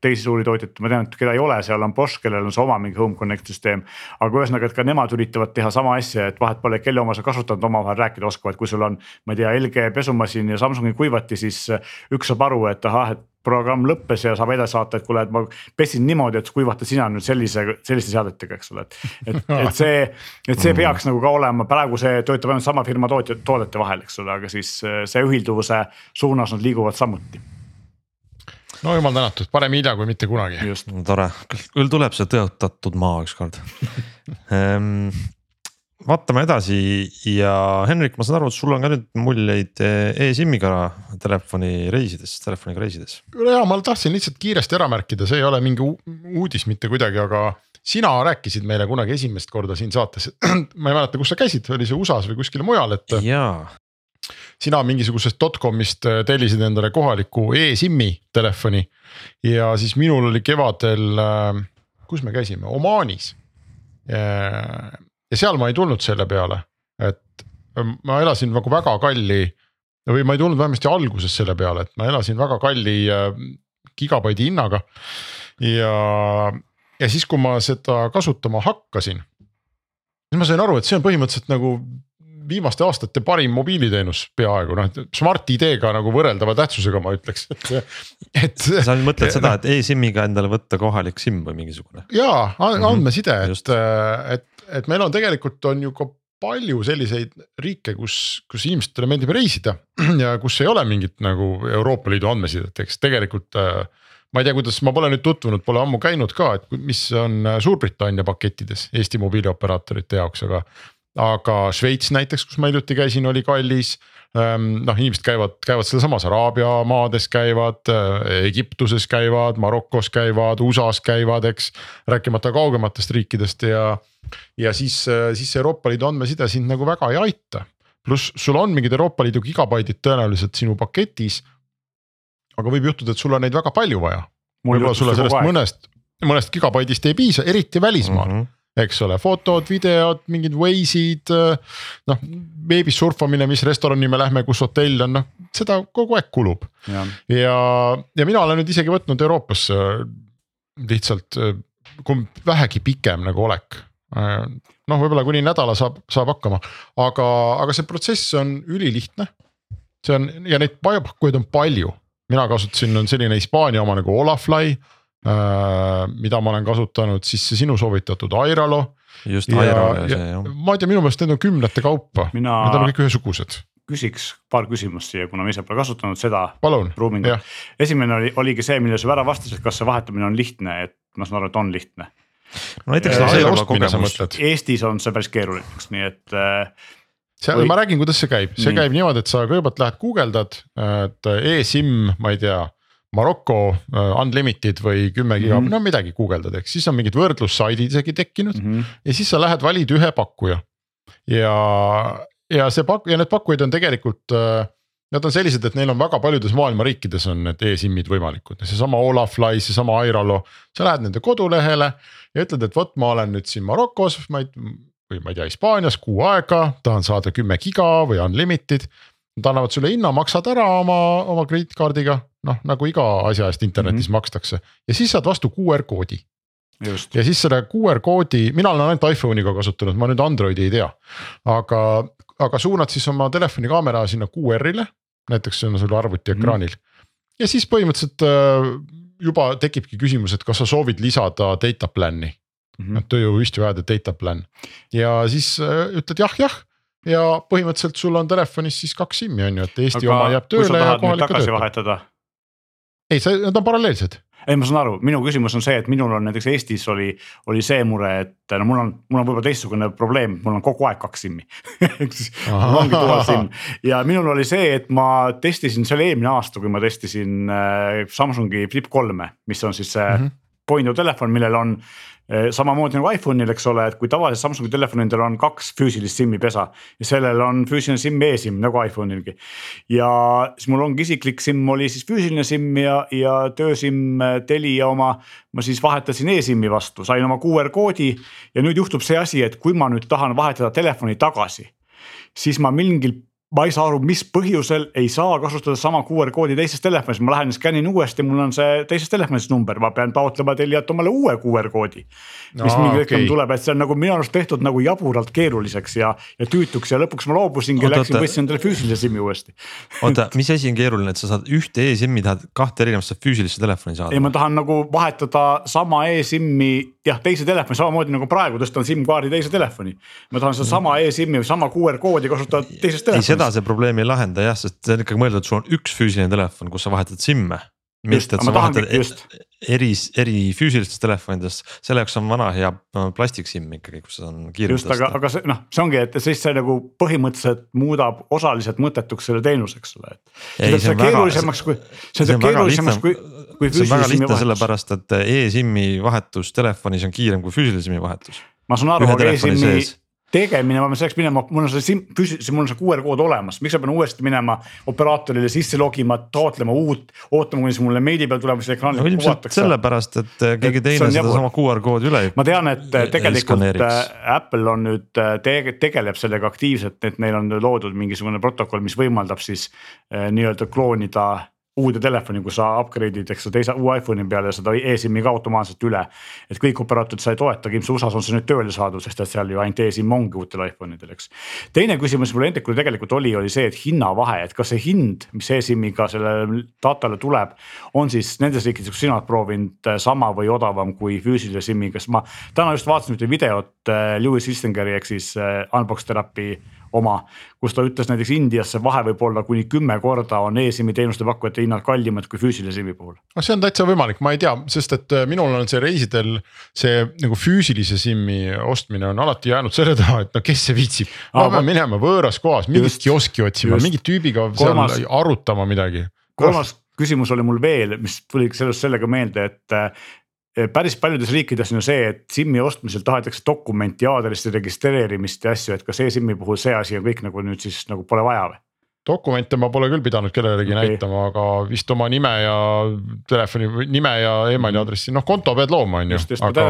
teisi suuri tootjaid, ma tean, et keda ei ole, seal on Bosch, kellel on see oma mingi home connect süsteem. aga ühesõnaga, et ka nemad üritavad teha sama asja, et vahet pole, kelle oma sa kasutad, omavahel rääkida oskavad, kui sul on. ma ei tea, LG pesumasin ja Samsungi kuivati, siis üks saab aru, et ahah, et programm lõppes ja saab edasi saata, et kuule, et ma pesin niimoodi, et kuivata sina nüüd sellise, selliste seadetega, eks ole, et. et, et see, et see peaks nagu ka olema, praegu see töötab ainult sama firma tootja, toodete vahel, eks ole, aga siis see ühilduvuse suunas nad liiguvad samuti. No jumal tänatud, parem hilja kui mitte kunagi. just, tore, küll tuleb see tõotatud maa ükskord. Ehm, vaatame edasi ja Henrik, ma saan aru, et sul on ka nüüd muljeid e-SIM-iga telefoni reisides, telefoniga reisides. ja ma tahtsin lihtsalt kiiresti ära märkida, see ei ole mingi uudis mitte kuidagi, aga sina rääkisid meile kunagi esimest korda siin saates, ma ei mäleta, kus sa käisid, oli see USA-s või kuskil mujal, et. sina mingisugusest dotcom'ist äh, tellisid endale kohaliku e-SIM-i telefoni ja siis minul oli kevadel, äh, kus me käisime, Omaanis ja seal ma ei tulnud selle peale, et ähm, ma elasin nagu väga kalli või ma ei tulnud vähemasti alguses selle peale, et ma elasin väga kalli äh, gigabaidi hinnaga. ja, ja siis, kui ma seda kasutama hakkasin, siis ma sain aru, et see on põhimõtteliselt nagu viimaste aastate parim mobiiliteenus peaaegu noh, Smart-ID-ga nagu võrreldava tähtsusega, ma ütleks, et, et. sa mõtled seda, et e-SIM-iga endale võtta kohalik SIM või mingisugune? jaa, mhm. andmeside mm, -hmm. et, et, et meil on tegelikult on ju ka palju selliseid riike, kus, kus inimestele meeldib reisida ja kus ei ole mingit nagu Euroopa Liidu andmesidet, eks tegelikult äh, ma ei tea, kuidas, ma pole nüüd tutvunud, pole ammu käinud ka, et mis on Suurbritannia pakettides Eesti mobiilioperaatorite jaoks, aga aga Šveits näiteks, kus ma hiljuti käisin, oli kallis Ehm, noh, inimesed käivad, käivad sealsamas Araabia maades käivad, äh, Egiptuses käivad, Marokos käivad, USA-s käivad, eks. rääkimata kaugematest riikidest ja, ja siis, äh, siis Euroopa Liidu andmeside sind nagu väga ei aita. pluss sul on mingid Euroopa Liidu gigabaidid tõenäoliselt sinu paketis. aga võib juhtuda, et sul on neid väga palju vaja. võib-olla sulle sellest mõnest, mõnest gigabaidist ei piisa, eriti välismaal mm. -hmm eks ole, fotod, videod, mingid Waze'id. noh, veebis surfamine, mis restorani me lähme, kus hotell on, noh seda kogu aeg kulub. ja, ja, ja mina olen nüüd isegi võtnud Euroopasse lihtsalt, kui vähegi pikem nagu olek noh, võib-olla kuni nädala saab, saab hakkama, aga, aga see protsess on ülilihtne. see on ja neid pakkujaid on palju, mina kasutasin, on selline Hispaania oma nagu Olafly Äh, mida ma olen kasutanud, siis see sinu soovitatud Airalo. just Airalo ja see jah. ma ei tea, minu meelest need on kümnete kaupa Mina..., need on kõik ühesugused küsiks paar küsimust siia, kuna ma ise pole kasutanud seda. palun, esimene oli, oligi see, millele sa ära vastasid, kas see vahetamine on lihtne, et ma saan aru, et on lihtne. no näiteks seda Airalo kogemust. Eestis on see päris keeruline, nii et äh, seal või... ma räägin, kuidas see käib, see nii. käib niimoodi, et sa kõigepealt lähed guugeldad, et e-SIM, ma ei tea Maroko uh, unlimited või kümme giga mm, -hmm. no midagi guugeldad, eks siis on mingid võrdlussaidid isegi tekkinud mm. -hmm. ja siis sa lähed valid ühe pakkuja. ja, ja see pak- ja need pakkujad on tegelikult uh,. Nad on sellised, et neil on väga paljudes maailma riikides on need e-SIM-id võimalikud, seesama Olafly, seesama Airalo. sa lähed nende kodulehele ja ütled, et vot ma olen nüüd siin Marokos, ma ei või ma ei tea, Hispaanias kuu aega, tahan saada kümme giga või unlimited. Nad annavad sulle hinna, maksad ära oma, oma krediitkaardiga noh, nagu iga asja eest internetis mm -hmm. makstakse ja siis saad vastu QR koodi. ja siis selle QR koodi, mina olen ainult iPhone'iga kasutanud, ma nüüd Androidi ei tea. aga, aga suunad siis oma telefoni kaamera sinna QR-ile, näiteks see on sul arvuti mhm. ekraanil mm. -hmm. ja siis põhimõtteliselt äh, juba tekibki küsimus, et kas sa soovid lisada data plan'i mm -hmm.. tööjõuistu ajada data plan ja siis äh, ütled jah, jah ja põhimõtteliselt sul on telefonis siis kaks SIM-i on ju, et Eesti Aga oma jääb tööle ja kohalik ka töötab ei, see, nad on paralleelsed. Ei, ma saan aru, minu küsimus on see, et minul on näiteks Eestis oli, oli see mure, et no mul on, mul on võib-olla teistsugune probleem, mul on kogu aeg kaks SIM-i ehk siis mul ongi dual SIM ja minul oli see, et ma testisin, see oli eelmine aasta, kui ma testisin äh, Samsungi Flip kolme, mis on siis see mm -hmm. point of telefon, millel on samamoodi nagu iPhone'il, eks ole, et kui tavaliselt Samsungi telefonidel on kaks füüsilist SIM-i pesa ja sellel on füüsiline SIM, e-SIM nagu iPhone'ilgi. ja siis mul ongi isiklik SIM oli siis füüsiline SIM ja, ja tööSIM eh, Telia oma. ma siis vahetasin e-SIM-i vastu, sain oma QR koodi ja nüüd juhtub see asi, et kui ma nüüd tahan vahetada telefoni tagasi siis ma mingil ma ei saa aru, mis põhjusel ei saa kasutada sama QR koodi teises telefonis, ma lähen skännin uuesti, mul on see teises telefonis number, ma pean taotlema Telialt omale uue QR koodi. mis no, mingil hetkel okay. tuleb, et see on nagu minu arust tehtud nagu jaburalt keeruliseks ja, ja tüütuks ja lõpuks ma loobusingi, läksin, võtsin endale füüsilise SIM-i uuesti. oota, mis asi on keeruline, et sa saad ühte e-SIM-i, tahad kahte erinevat füüsilisse telefoni saada? ei, ma tahan nagu vahetada sama e-SIM-i jah, teise telefoni samamoodi nagu praegu tõstan SIM-kaardi teise telefoni. ma tahan sedasama mm. e-SIM-i või sama QR koodi kasutada teises telefonis seda see probleemi ei lahenda jah, sest see on ikkagi mõeldud, sul on üks füüsiline telefon, kus sa vahetad SIM-e. mitte, et sa vahetad just. eri, eri füüsilistes telefonides, selle jaoks on vana hea plastik SIM ikkagi, kus on kiirelt. just, aga, aga see noh, see ongi, et siis see nagu põhimõtteliselt muudab osaliselt mõttetuks selle teenuse, eks ole, et. see teeb keerulisemaks kui, see teeb keerulisemaks kui kui see on väga lihtne, sellepärast et e-SIM-i vahetus telefonis on kiirem kui füüsilise SIM-i vahetus. ma saan aru, aga e-SIM-i tegemine, ma pean selleks minema, mul on see sim-, mul on see QR kood olemas, miks ma pean uuesti minema operaatorile sisse logima, taotlema uut, ootama, kuni see mulle meili peal tuleb, siis ekraanil no, ilmselt sellepärast, et äh, keegi teine sedasama QR koodi üle. ma tean, et äh, tegelikult äh, Apple on nüüd te, tegeleb sellega aktiivselt, et neil on loodud mingisugune protokoll, mis võimaldab siis nii-öelda kloonida uude telefoni, kui sa upgrade'id, eks ju teise uue iPhone'i peale seda e-SIM-i ka automaatselt üle. et kõik operaatorid seda ei toeta, aga ilmselt USA-s on see nüüd tööle saadud, sest et seal ju ainult e-SIM ongi uutel iPhone idel, eks. teine küsimus mul Endikul tegelikult oli, oli see, et hinnavahe, et kas see hind, mis e-SIM-iga sellele datale tuleb. on siis nendes riikides, kus sina oled proovinud äh, sama või odavam kui füüsilise SIM-iga, sest ma täna just vaatasin ühte videot äh, Lewis Istengeri ehk siis äh, Unbox Therapy oma. kus ta ütles näiteks Indiasse vahe võib olla kuni kümme korda on e-SIM-i teenuste pakkujate hinnad kallimad kui füüsilise SIM-i puhul. no see on täitsa võimalik, ma ei tea, sest et äh, minul on see reisidel see nagu füüsilise SIM-i ostmine on alati jäänud selle taha, et no kes see viitsib. ma pean minema võõras kohas mingit kioski otsima, mingi tüübiga Kolmas, seal arutama midagi. kolmas küsimus oli mul veel, mis tuli sellest sellega meelde, et äh, päris paljudes riikides on ju see, et SIM-i ostmisel tahetakse dokumenti, aadressi registreerimist ja asju, et kas e-SIM-i puhul see asi on kõik nagu nüüd siis nagu pole vaja või? dokumente ma pole küll pidanud kellelegi okay. näitama, aga vist oma nime ja telefoni, nime ja emaili mhm. aadressi, noh konto pead looma, on ju, aga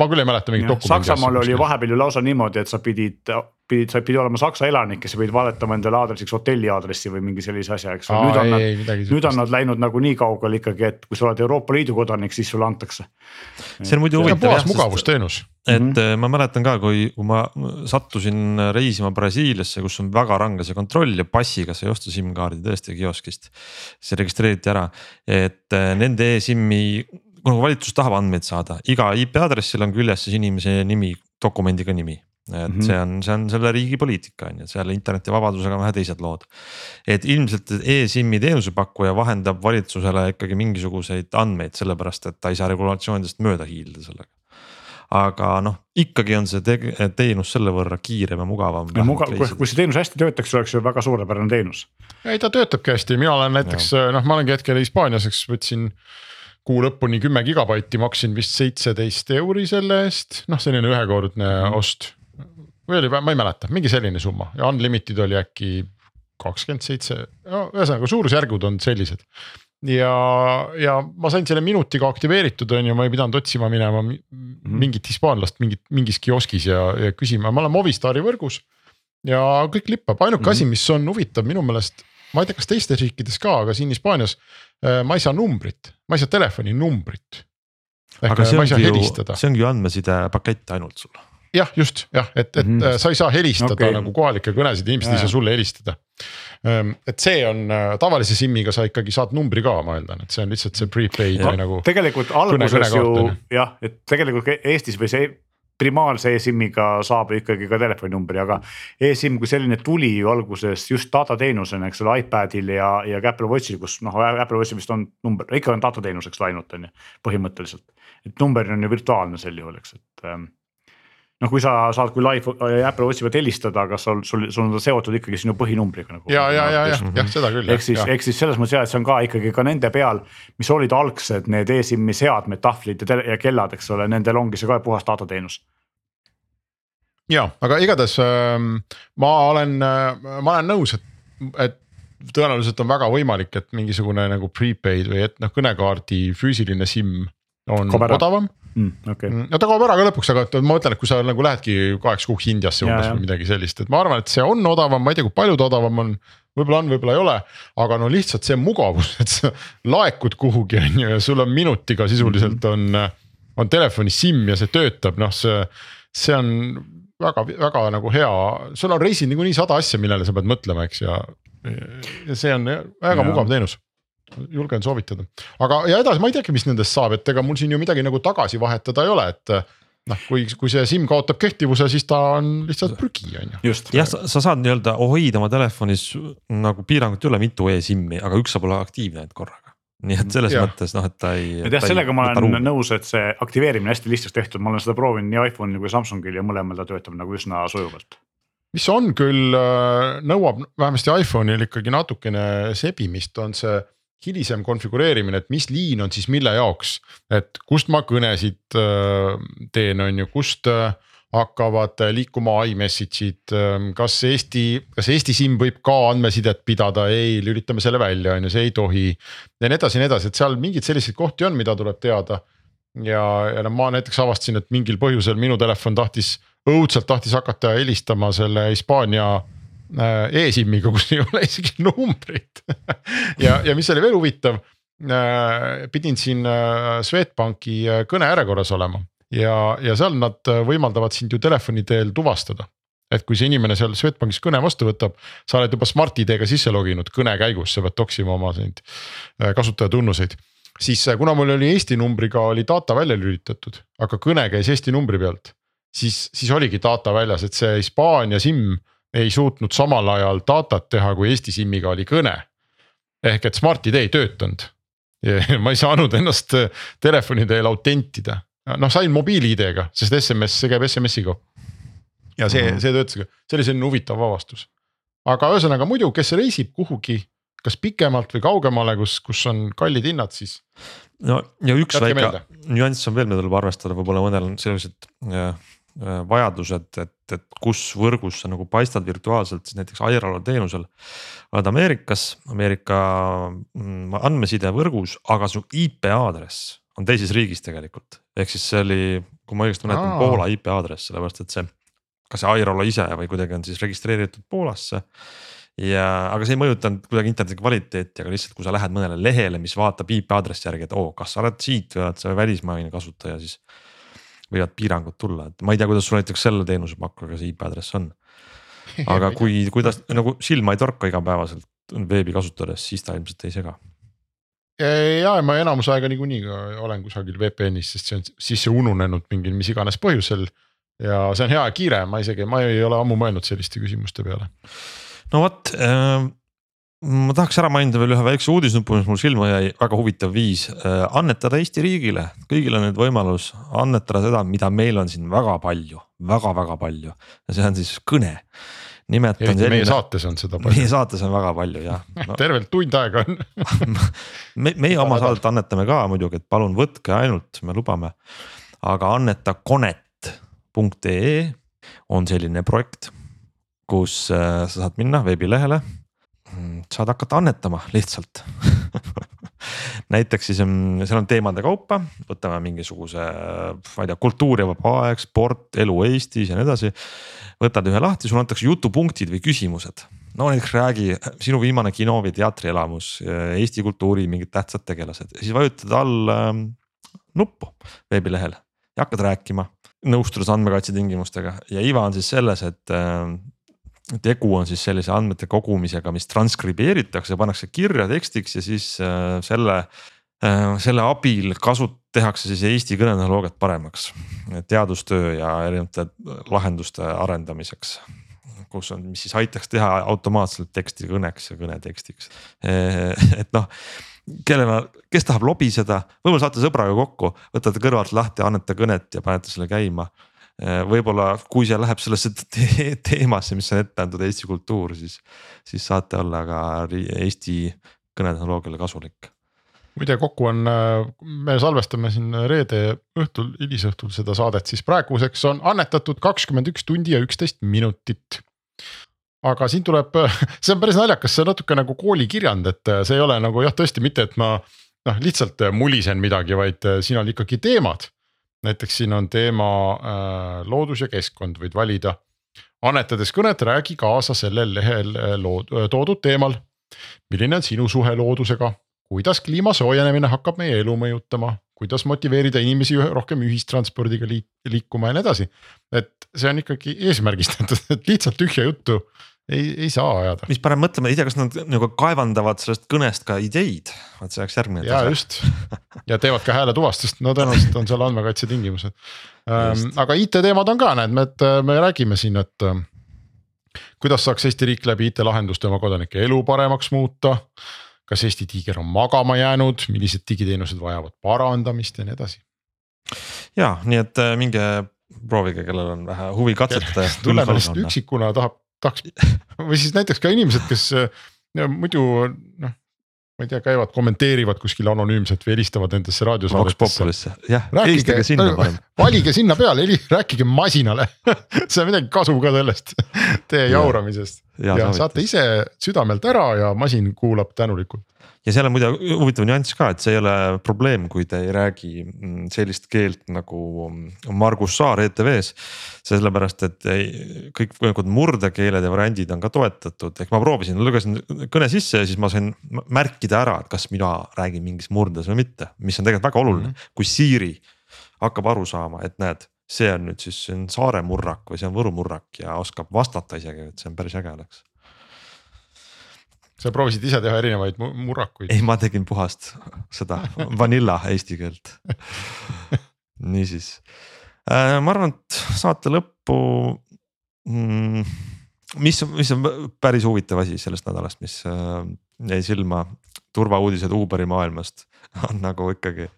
ma küll ei mäleta mingit dokumenti. Saksamaal oli vahepeal ju lausa niimoodi, et sa pidid, pidid, sa pidid olema Saksa elanik sa pidid valetama endale aadressiks hotelli aadressi või mingi sellise asja, eks. nüüd on ei, nad, nüüd on nad läinud nagu nii kaugele ikkagi, et kui sa oled Euroopa Liidu kodanik, siis sulle antakse. see on muidu huvitav jah. mugavusteenus. et mm -hmm. ma mäletan ka, kui, kui ma sattusin reisima Brasiiliasse, kus on väga range see kontroll ja passiga sa ei osta SIM-kaardi tõesti kioskist. see registreeriti ära, et äh, nende e-SIM-i kuna valitsus tahab andmeid saada, iga IP aadressil on küljes siis inimese nimi, dokumendiga nimi. Et mm -hmm. see on, see on selle riigi poliitika on ju, seal internetivabadusega on vähe teised lood. et ilmselt e-SIM-i teenusepakkuja vahendab valitsusele ikkagi mingisuguseid andmeid, sellepärast et ta ei saa regulatsioonidest mööda hiilida sellega aga noh, ikkagi on see te teenus selle võrra kiirem ja mugavam. mugav, kui, kui see teenus hästi töötaks, oleks ju väga suurepärane teenus. ei, ta töötabki hästi, mina olen näiteks noh, ma olengi hetkel Hispaanias, eks võtsin kuu lõpuni kümme gigabaiti, maksin vist seitseteist euri selle eest, noh, selline ühekordne mm -hmm. ost. Või oli, ma ei mäleta, mingi selline summa ja unlimited oli äkki kakskümmend seitse, no ühesõnaga suurusjärgud on sellised. ja, ja ma sain selle minutiga aktiveeritud, on ju, ma ei pidanud otsima minema -hmm. mingit hispaanlast mingit, mingis kioskis ja, ja küsima, ma olen Movistari võrgus. ja kõik lippab, ainuke mm -hmm. asi, mis on huvitav minu meelest, ma ei tea, kas teistes riikides ka, aga siin Hispaanias Äh, ma ei saa numbrit, ma ei saa telefoninumbrit. aga see ongi ju, see ongi ju andmesidepakett ainult sul. Jah, just jah, et, et mm -hmm. sa ei saa helistada okay. nagu kohalikke kõnesid, inimesed ei saa sulle helistada. Ähm, et see on äh, tavalise SIM-iga sa ikkagi saad numbri ka, ma eeldan, et see on lihtsalt see prepaid või nagu. tegelikult alguses ju jah, et tegelikult Eestis või see primaarse e-SIM-iga saab ikkagi ka telefoninumbri, aga e-SIM kui selline tuli ju alguses just datateenusena, eks ole, iPadil ja, ja ka Apple Watchil, kus noh, Apple Watchil vist on number, ikka on datateenuseks läinud, on ju, põhimõtteliselt. et number on ju virtuaalne sel juhul, eks, et ähm, noh, kui sa saad küll iPhone, Apple Watchi pealt helistada, aga sul, sul, sul on ta seotud ikkagi sinu põhinumbriga nagu. ja, ja, ja, jah, jah, seda küll. ehk siis, ehk siis selles mõttes jah, et see on ka ikkagi ka nende peal, mis olid algsed need e-SIM-i seadmed, tahvlid ja, ja kellad, eks ole, nendel ongi see ka puhas datateenus ja, aga igatahes äh, ma olen äh,, ma olen nõus, et, et tõenäoliselt on väga võimalik, et mingisugune nagu prepaid või et noh, kõnekaardi füüsiline SIM on Kobera. odavam mm,. Okay. Mm, no ta kaob ära ka lõpuks, aga ma mõtlen, et kui sa nagu lähedki kaheks kuuks Indiasse umbes või midagi sellist, et ma arvan, et see on odavam, ma ei tea, kui palju ta odavam on. võib-olla on, võib-olla ei ole, aga no lihtsalt see mugavus, et sa laekud kuhugi on ju ja sul on minutiga sisuliselt mm -hmm. on, on telefoni SIM ja see töötab, noh, see, see on väga, väga nagu hea, sul on reisil niikuinii sada asja, millele sa pead mõtlema, eks ja. ja see on väga ja. mugav teenus julgen soovitada, aga ja edasi ma ei teagi, mis nendest saab, et ega mul siin ju midagi nagu tagasi vahetada ei ole, et noh, kui, kui see SIM kaotab kehtivuse, siis ta on lihtsalt prügi on ju. jah, sa, sa saad nii-öelda hoida oma telefonis nagu piirangut ei ole mitu e-SIM-i, aga üks saab olla aktiivne ainult korraga nii et selles ja. mõttes noh, et ta ei. et jah, sellega ma olen nõus, et see aktiveerimine hästi lihtsaks tehtud, ma olen seda proovinud nii iPhone'il kui Samsungil ja mõlemal ta töötab nagu üsna sujuvalt mis on küll, äh, nõuab vähemasti iPhone'il ikkagi natukene sebimist, on see hilisem konfigureerimine, et mis liin on siis mille jaoks. et kust ma kõnesid äh, teen, on ju, kust äh, hakkavad liikuma iMessage'id, ähm, kas Eesti, kas Eesti SIM võib ka andmesidet pidada, ei, lülitame selle välja, on ju, see ei tohi. ja nii edasi ja nii edasi, et seal mingeid selliseid kohti on, mida tuleb teada. ja, ja no ma näiteks avastasin, et mingil põhjusel minu telefon tahtis, õudselt tahtis hakata helistama selle Hispaania äh, e-SIM-iga, kus ei ole isegi numbrit. Ja, ja mis oli veel huvitav äh,, pidin siin äh, Swedbanki äh, kõnejärjekorras olema. Ja, ja seal nad äh, võimaldavad sind ju telefoni teel tuvastada. et kui see inimene seal Swedbankis kõne vastu võtab, sa oled juba Smart-ID-ga sisse loginud kõne käigus, sa pead toksima oma neid äh, kasutajatunnuseid. Siis äh, kuna mul oli Eesti numbriga oli data välja lülitatud, aga kõne käis Eesti numbri pealt, siis, siis oligi data väljas, et see Hispaania SIM ei suutnud samal ajal datat teha, kui Eesti SIM-iga oli kõne. ehk et Smart-ID ei töötanud. ma ei saanud ennast telefoni teel autentida, noh sain mobiil-ID-ga, sest SMS, see käib SMS-iga. ja see -hmm. see töötas see oli selline huvitav avastus. aga ühesõnaga muidu, kes reisib kuhugi kas pikemalt või kaugemale, kus, kus on kallid hinnad, siis. no ja üks väike meelde. nüanss on veel, mida tuleb arvestada, võib-olla mõnel on sellised äh, vajadused, et, et kus võrgus sa nagu paistad virtuaalselt, siis näiteks Airalo teenusel. oled Ameerikas, Ameerika mm, andmesidevõrgus, aga su IP aadress on teises riigis tegelikult, ehk siis see oli, kui ma õigesti mäletan, Poola IP aadress, sellepärast et see. kas see Airalo ise või kuidagi on siis registreeritud Poolasse ja, aga see ei mõjutanud kuidagi interneti kvaliteeti, aga lihtsalt, kui sa lähed mõnele lehele, mis vaatab IP aadressi järgi, et oo kas sa oled siit või oled sa välismaine kasutaja, siis. Võivad piirangud tulla, et ma ei tea, kuidas sul näiteks selle teenusepakkujaga see IP aadress on. aga kui, kui ta nagu silma ei torka igapäevaselt veebi kasutades, siis ta ilmselt ei sega ja ma enamus aega niikuinii olen kusagil VPN-is, sest see on sisse ununenud mingil mis iganes põhjusel. ja see on hea ja kiire, ma isegi, ma ei ole ammu mõelnud selliste küsimuste peale no vot äh, ma tahaks ära mainida veel ühe väikse uudisnupu, mis mul silma jäi, väga huvitav viis äh, annetada Eesti riigile, kõigil on nüüd võimalus annetada seda, mida meil on siin väga palju väga,, väga-väga palju ja see on siis kõne. nimelt on selline. meie saates on seda palju. meie saates on väga palju jah no, tervelt tund aega on me, meie oma saadet annetame ka muidugi, et palun võtke ainult, me lubame. aga anneta konet.ee on selline projekt kus äh, sa saad minna veebilehele, saad hakata annetama lihtsalt näiteks siis mm, seal on teemade kaupa, võtame mingisuguse, ma ei tea, kultuur ja vaba aeg, sport, elu Eestis ja nii edasi. võtad ühe lahti, sulle antakse jutupunktid või küsimused. no näiteks räägi sinu viimane kino või teatrielamus, Eesti kultuuri mingid tähtsad tegelased, siis vajutad all äh, nuppu veebilehel ja hakkad rääkima nõustudes andmekaitse tingimustega ja iva on siis selles, et äh, tegu on siis sellise andmete kogumisega, mis transkribeeritakse, pannakse kirja tekstiks ja siis äh, selle, äh, selle abil kasut-, tehakse siis Eesti kõnetehnoloogiat paremaks. teadustöö ja erinevate lahenduste arendamiseks kus on, mis siis aitaks teha automaatselt teksti kõneks ja kõnetekstiks. et noh, kellel, kes tahab lobiseda, võib-olla saate sõbraga kokku, võtate kõrvalt lahti, annete kõnet ja panete selle käima Äh, võib-olla kui see läheb sellesse te teemasse, mis on ette antud Eesti kultuur, siis, siis saate olla ka Eesti kõnetehnoloogiale kasulik. muide, kokku on, äh, me salvestame siin reede õhtul, hilisõhtul seda saadet, siis praeguseks on annetatud kakskümmend üks tundi ja üksteist minutit aga siin tuleb, see on päris naljakas, see on natuke nagu koolikirjand, et see ei ole nagu jah, tõesti mitte, et ma noh, lihtsalt mulisen midagi, vaid siin on ikkagi teemad näiteks siin on teema äh, loodus ja keskkond, võid valida. annetades kõnet, räägi kaasa sellel lehel äh, lood, äh, toodud teemal. milline on sinu suhe loodusega, kuidas kliima soojenemine hakkab meie elu mõjutama, kuidas motiveerida inimesi rohkem ühistranspordiga liik liikuma ja nii edasi. et see on ikkagi eesmärgistatud, et lihtsalt tühja juttu ei, ei saa ajada. mis paneb mõtlema, ei tea, kas nad nagu kaevandavad sellest kõnest ka ideid, vot see oleks järgmine. ja just ja teevad ka hääletuvastust, no tõenäoliselt on seal andmekaitse tingimused ähm,. aga IT teemad on ka, näed, me, et me räägime siin, et äh, kuidas saaks Eesti riik läbi IT-lahenduste oma kodanike elu paremaks muuta. kas Eesti tiiger on magama jäänud, millised digiteenused vajavad parandamist ja nii edasi. ja nii, et äh, minge proovige, kellel on vähe huvi katsetada. tulemusest üksikuna tahab tahaks või siis näiteks ka inimesed, kes ja muidu noh ma ei tea, käivad, kommenteerivad kuskil anonüümselt või helistavad nendesse raadiosaadetesse. jah, helistage sinna parem. valige sinna peale, rääkige masinale. See on midagi kasu ka sellest teie jauramisest. Ja, ja saate ise südamelt ära ja masin kuulab tänulikult ja seal on muide huvitav nüanss ka, et see ei ole probleem, kui te ei räägi mm, sellist keelt nagu mm, Margus Saar ETV-s. sellepärast, et kõikvõimalikud murdekeeled ja variandid on ka toetatud, ehk ma proovisin, lugesin kõne sisse ja siis ma sain märkida ära, et kas mina räägin mingis murdes või mitte, mis on tegelikult väga oluline -hmm. kui Siiri hakkab aru saama, et näed see on nüüd siis, see on Saare murrak või see on Võru murrak ja oskab vastata isegi, et see on päris äge oleks sa proovisid ise teha erinevaid murrakuid? ei, ma tegin puhast seda vanilla eesti keelt. niisiis äh,, ma arvan, et saate lõppu mm, mis, mis on päris huvitav asi sellest nädalast, mis äh, jäi silma, turvauudised Uberi maailmast on nagu ikkagi.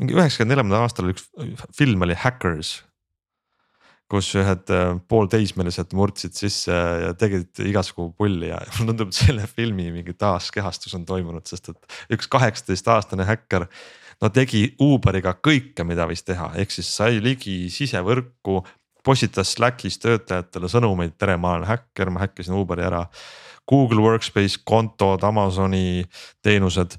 mingi üheksakümne neljandal aastal üks film oli Hackers kus ühed äh, poolteismelised murdsid sisse ja tegid igasugu pulli ja mulle tundub, et selle filmi mingi taaskehastus on toimunud, sest et üks kaheksateistaastane häkker. no tegi Uberiga kõike, mida võis teha, ehk siis sai ligi sisevõrku, postitas Slackis töötajatele sõnumeid, tere, ma olen häkker, ma häkkisin Uberi ära. Google Workspace kontod, Amazoni teenused,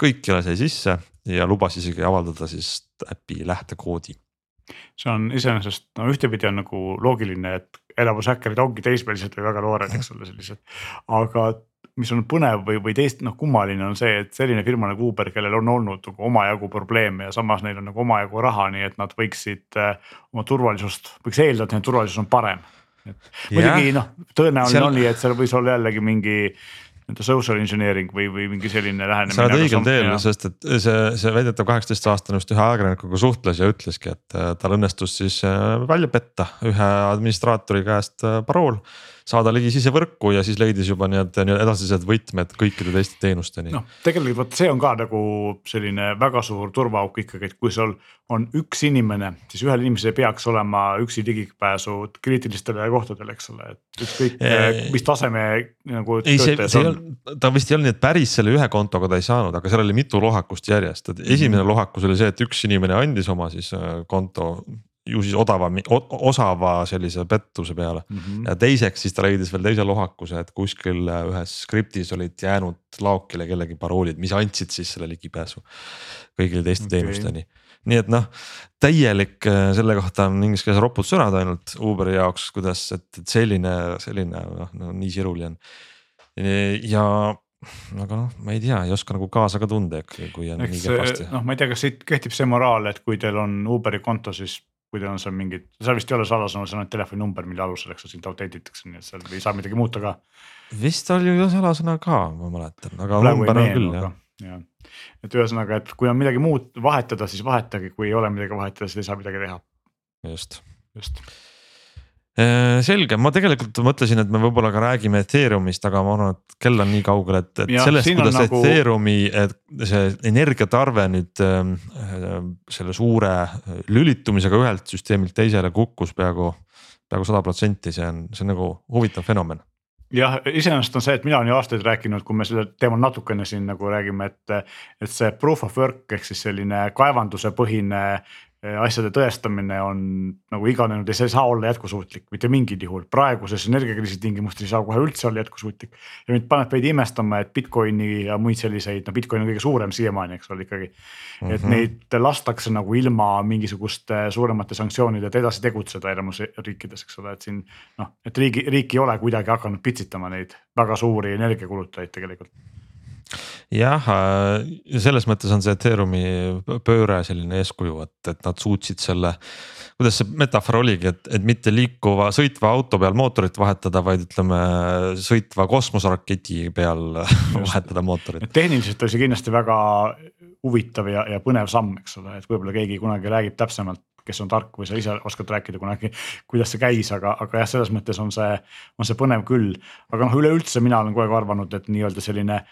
kõikjale sai sisse ja lubas isegi avaldada siis äpi lähtekoodi see on iseenesest no ühtepidi on nagu loogiline, et enamus häkkerid ongi teismelised või väga noored, eks ole, sellised. aga mis on põnev või, või teist noh, kummaline on see, et selline firma nagu Uber, kellel on olnud nagu omajagu probleeme ja samas neil on nagu omajagu raha, nii et nad võiksid äh, oma turvalisust, võiks eeldada, et nende turvalisus on parem. muidugi noh, tõenäoline seal... on nii, et seal võis olla jällegi mingi nii-öelda social engineering või, või mingi selline lähenemine. sa oled õigel teel, sest et see, see väidetav kaheksateist aastane just ühe ajakirjanikuga suhtles ja ütleski, et äh, tal õnnestus siis äh, välja petta ühe administraatori käest äh, parool saada ligi sisevõrku ja siis leidis juba need edasised võtmed kõikide teiste teenusteni. noh, tegelikult vot see on ka nagu selline väga suur turvaauk ikkagi, et kui sul on üks inimene, siis ühel inimesel ei peaks olema üksi ligipääsu kriitilistele kohtadele, eks ole, et ükskõik mis taseme nagu. ei, see, see on, ta vist ei olnud nii, et päris selle ühe kontoga ta ei saanud, aga seal oli mitu lohakust järjest, et esimene mm -hmm. lohakus oli see, et üks inimene andis oma siis äh, konto ju siis odava, osava sellise pettuse peale mm. -hmm. ja teiseks siis ta leidis veel teise lohakuse, et kuskil äh, ühes skriptis olid jäänud laokile kellegi paroolid, mis andsid siis selle ligipääsu kõigile teiste okay. teenusteni. nii et noh, täielik äh, selle kohta on inglise keeles roputussõnad ainult Uberi jaoks, kuidas, et, et selline, selline noh no, nii siruli on. ja aga noh, ma ei tea, ei oska nagu kaasa ka tunda, kui on Eks, nii kehvasti. noh, ma ei tea, kas siit kehtib see moraal, et kui teil on Uberi konto, siis kui teil on seal mingid, seal vist ei ole salasõna, seal on telefoninumber, mille alusel, eks sind autentitakse, nii et seal ei saa midagi muuta ka. vist oli ju salasõna ka, ma mäletan, aga number on küll jah jah, et ühesõnaga, et kui on midagi muud vahetada, siis vahetage, kui ei ole midagi vahetada, siis ei saa midagi teha. just, just selge, ma tegelikult mõtlesin, et me võib-olla ka räägime Ethereumist, aga ma arvan, et kell on nii kaugel, et, et ja, sellest, kuidas nagu... Ethereumi, et see energiatarve nüüd äh, selle suure lülitumisega ühelt süsteemilt teisele kukkus peaaegu, peaaegu sada protsenti, see on, see on nagu huvitav fenomen. Jah, iseenesest on see, et mina olen ju aastaid rääkinud, kui me sellel teemal natukene siin nagu räägime, et, et see proof of work ehk siis selline kaevanduse põhine asjade tõestamine on nagu iganenud ja see ei saa olla jätkusuutlik mitte mingil juhul, praeguses energiakriisi tingimustes ei saa kohe üldse olla jätkusuutlik. ja mind paneb veidi imestama, et Bitcoini ja muid selliseid, no Bitcoin on kõige suurem siiamaani, eks ole ikkagi. et mm -hmm. neid lastakse nagu ilma mingisuguste suuremate sanktsioonideta edasi tegutseda enamus riikides, eks ole, et siin noh, et riigi, riik ei ole kuidagi hakanud pitsitama neid väga suuri energiakulutajaid tegelikult jah, äh, selles mõttes on see Ethereumi pööre selline eeskuju, et, et nad suutsid selle. kuidas see metafoor oligi, et, et mitte liikuva sõitva auto peal mootorit vahetada, vaid ütleme sõitva kosmoseraketi peal vahetada mootorit. tehniliselt oli see kindlasti väga huvitav ja, ja põnev samm, eks ole, et võib-olla keegi kunagi räägib täpsemalt kes on tark või sa ise oskad rääkida kunagi, kuidas see käis, aga, aga jah, selles mõttes on see, on see põnev küll. aga noh, üleüldse mina olen kogu aeg arvanud, et nii-öelda selline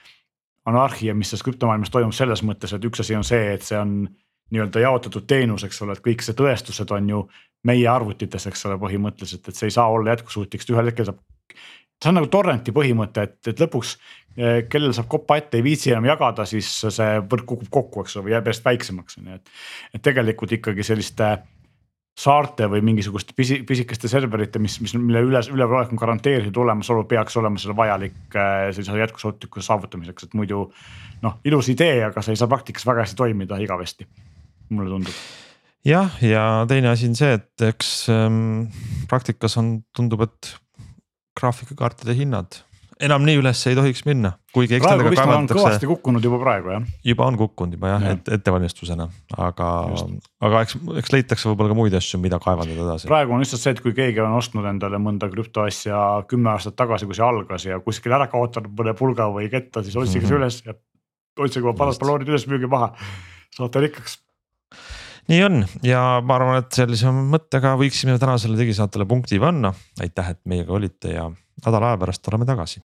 anarhia, mis selles krüptomaailmas toimub selles mõttes, et üks asi on see, et see on nii-öelda jaotatud teenus, eks ole, et kõik see tõestused on ju meie arvutites, eks ole, põhimõtteliselt, et see ei saa olla jätkusuutlik, sest ühel hetkel saab. see on nagu torrenti põhimõte, et, et lõpuks eh, kellel saab kopa ette, ei viitsi enam jagada, siis see võrk kukub kokku, eks ole, või jääb järjest väiksemaks, on ju, et. et tegelikult ikkagi selliste saarte või mingisuguste pisi, pisikeste serverite, mis, mis, mille üles, üleolek on garanteeritud olemasolu, peaks olema selle vajalik äh, sellise jätkusuutlikkuse saavutamiseks, et muidu. noh, ilus idee, aga see ei saa praktikas väga hästi toimida igavesti, mulle tundub. jah, ja teine asi on see, et eks ähm, praktikas on, tundub, et graafikakaartide hinnad enam nii üles ei tohiks minna, kuigi eks nendega kaevandatakse. kõvasti kukkunud juba praegu jah. juba on kukkunud juba jah ja. et, ettevalmistusena, aga, aga eks, eks leitakse võib-olla ka muid asju, mida kaevandada edasi. praegu on lihtsalt see, et kui keegi on ostnud endale mõnda krüptoasja kümme aastat tagasi, kui see algas ja kuskil ära kaotanud mõne pulga või ketta, siis otsige mm -hmm. see üles ja otsige oma parad balloonid üles, müüge maha, saate rikkaks nii on ja ma arvan, et sellise mõttega võiksime tänasele digisaatele punkti panna. aitäh, et meiega olite ja nädala aja pärast oleme tagasi.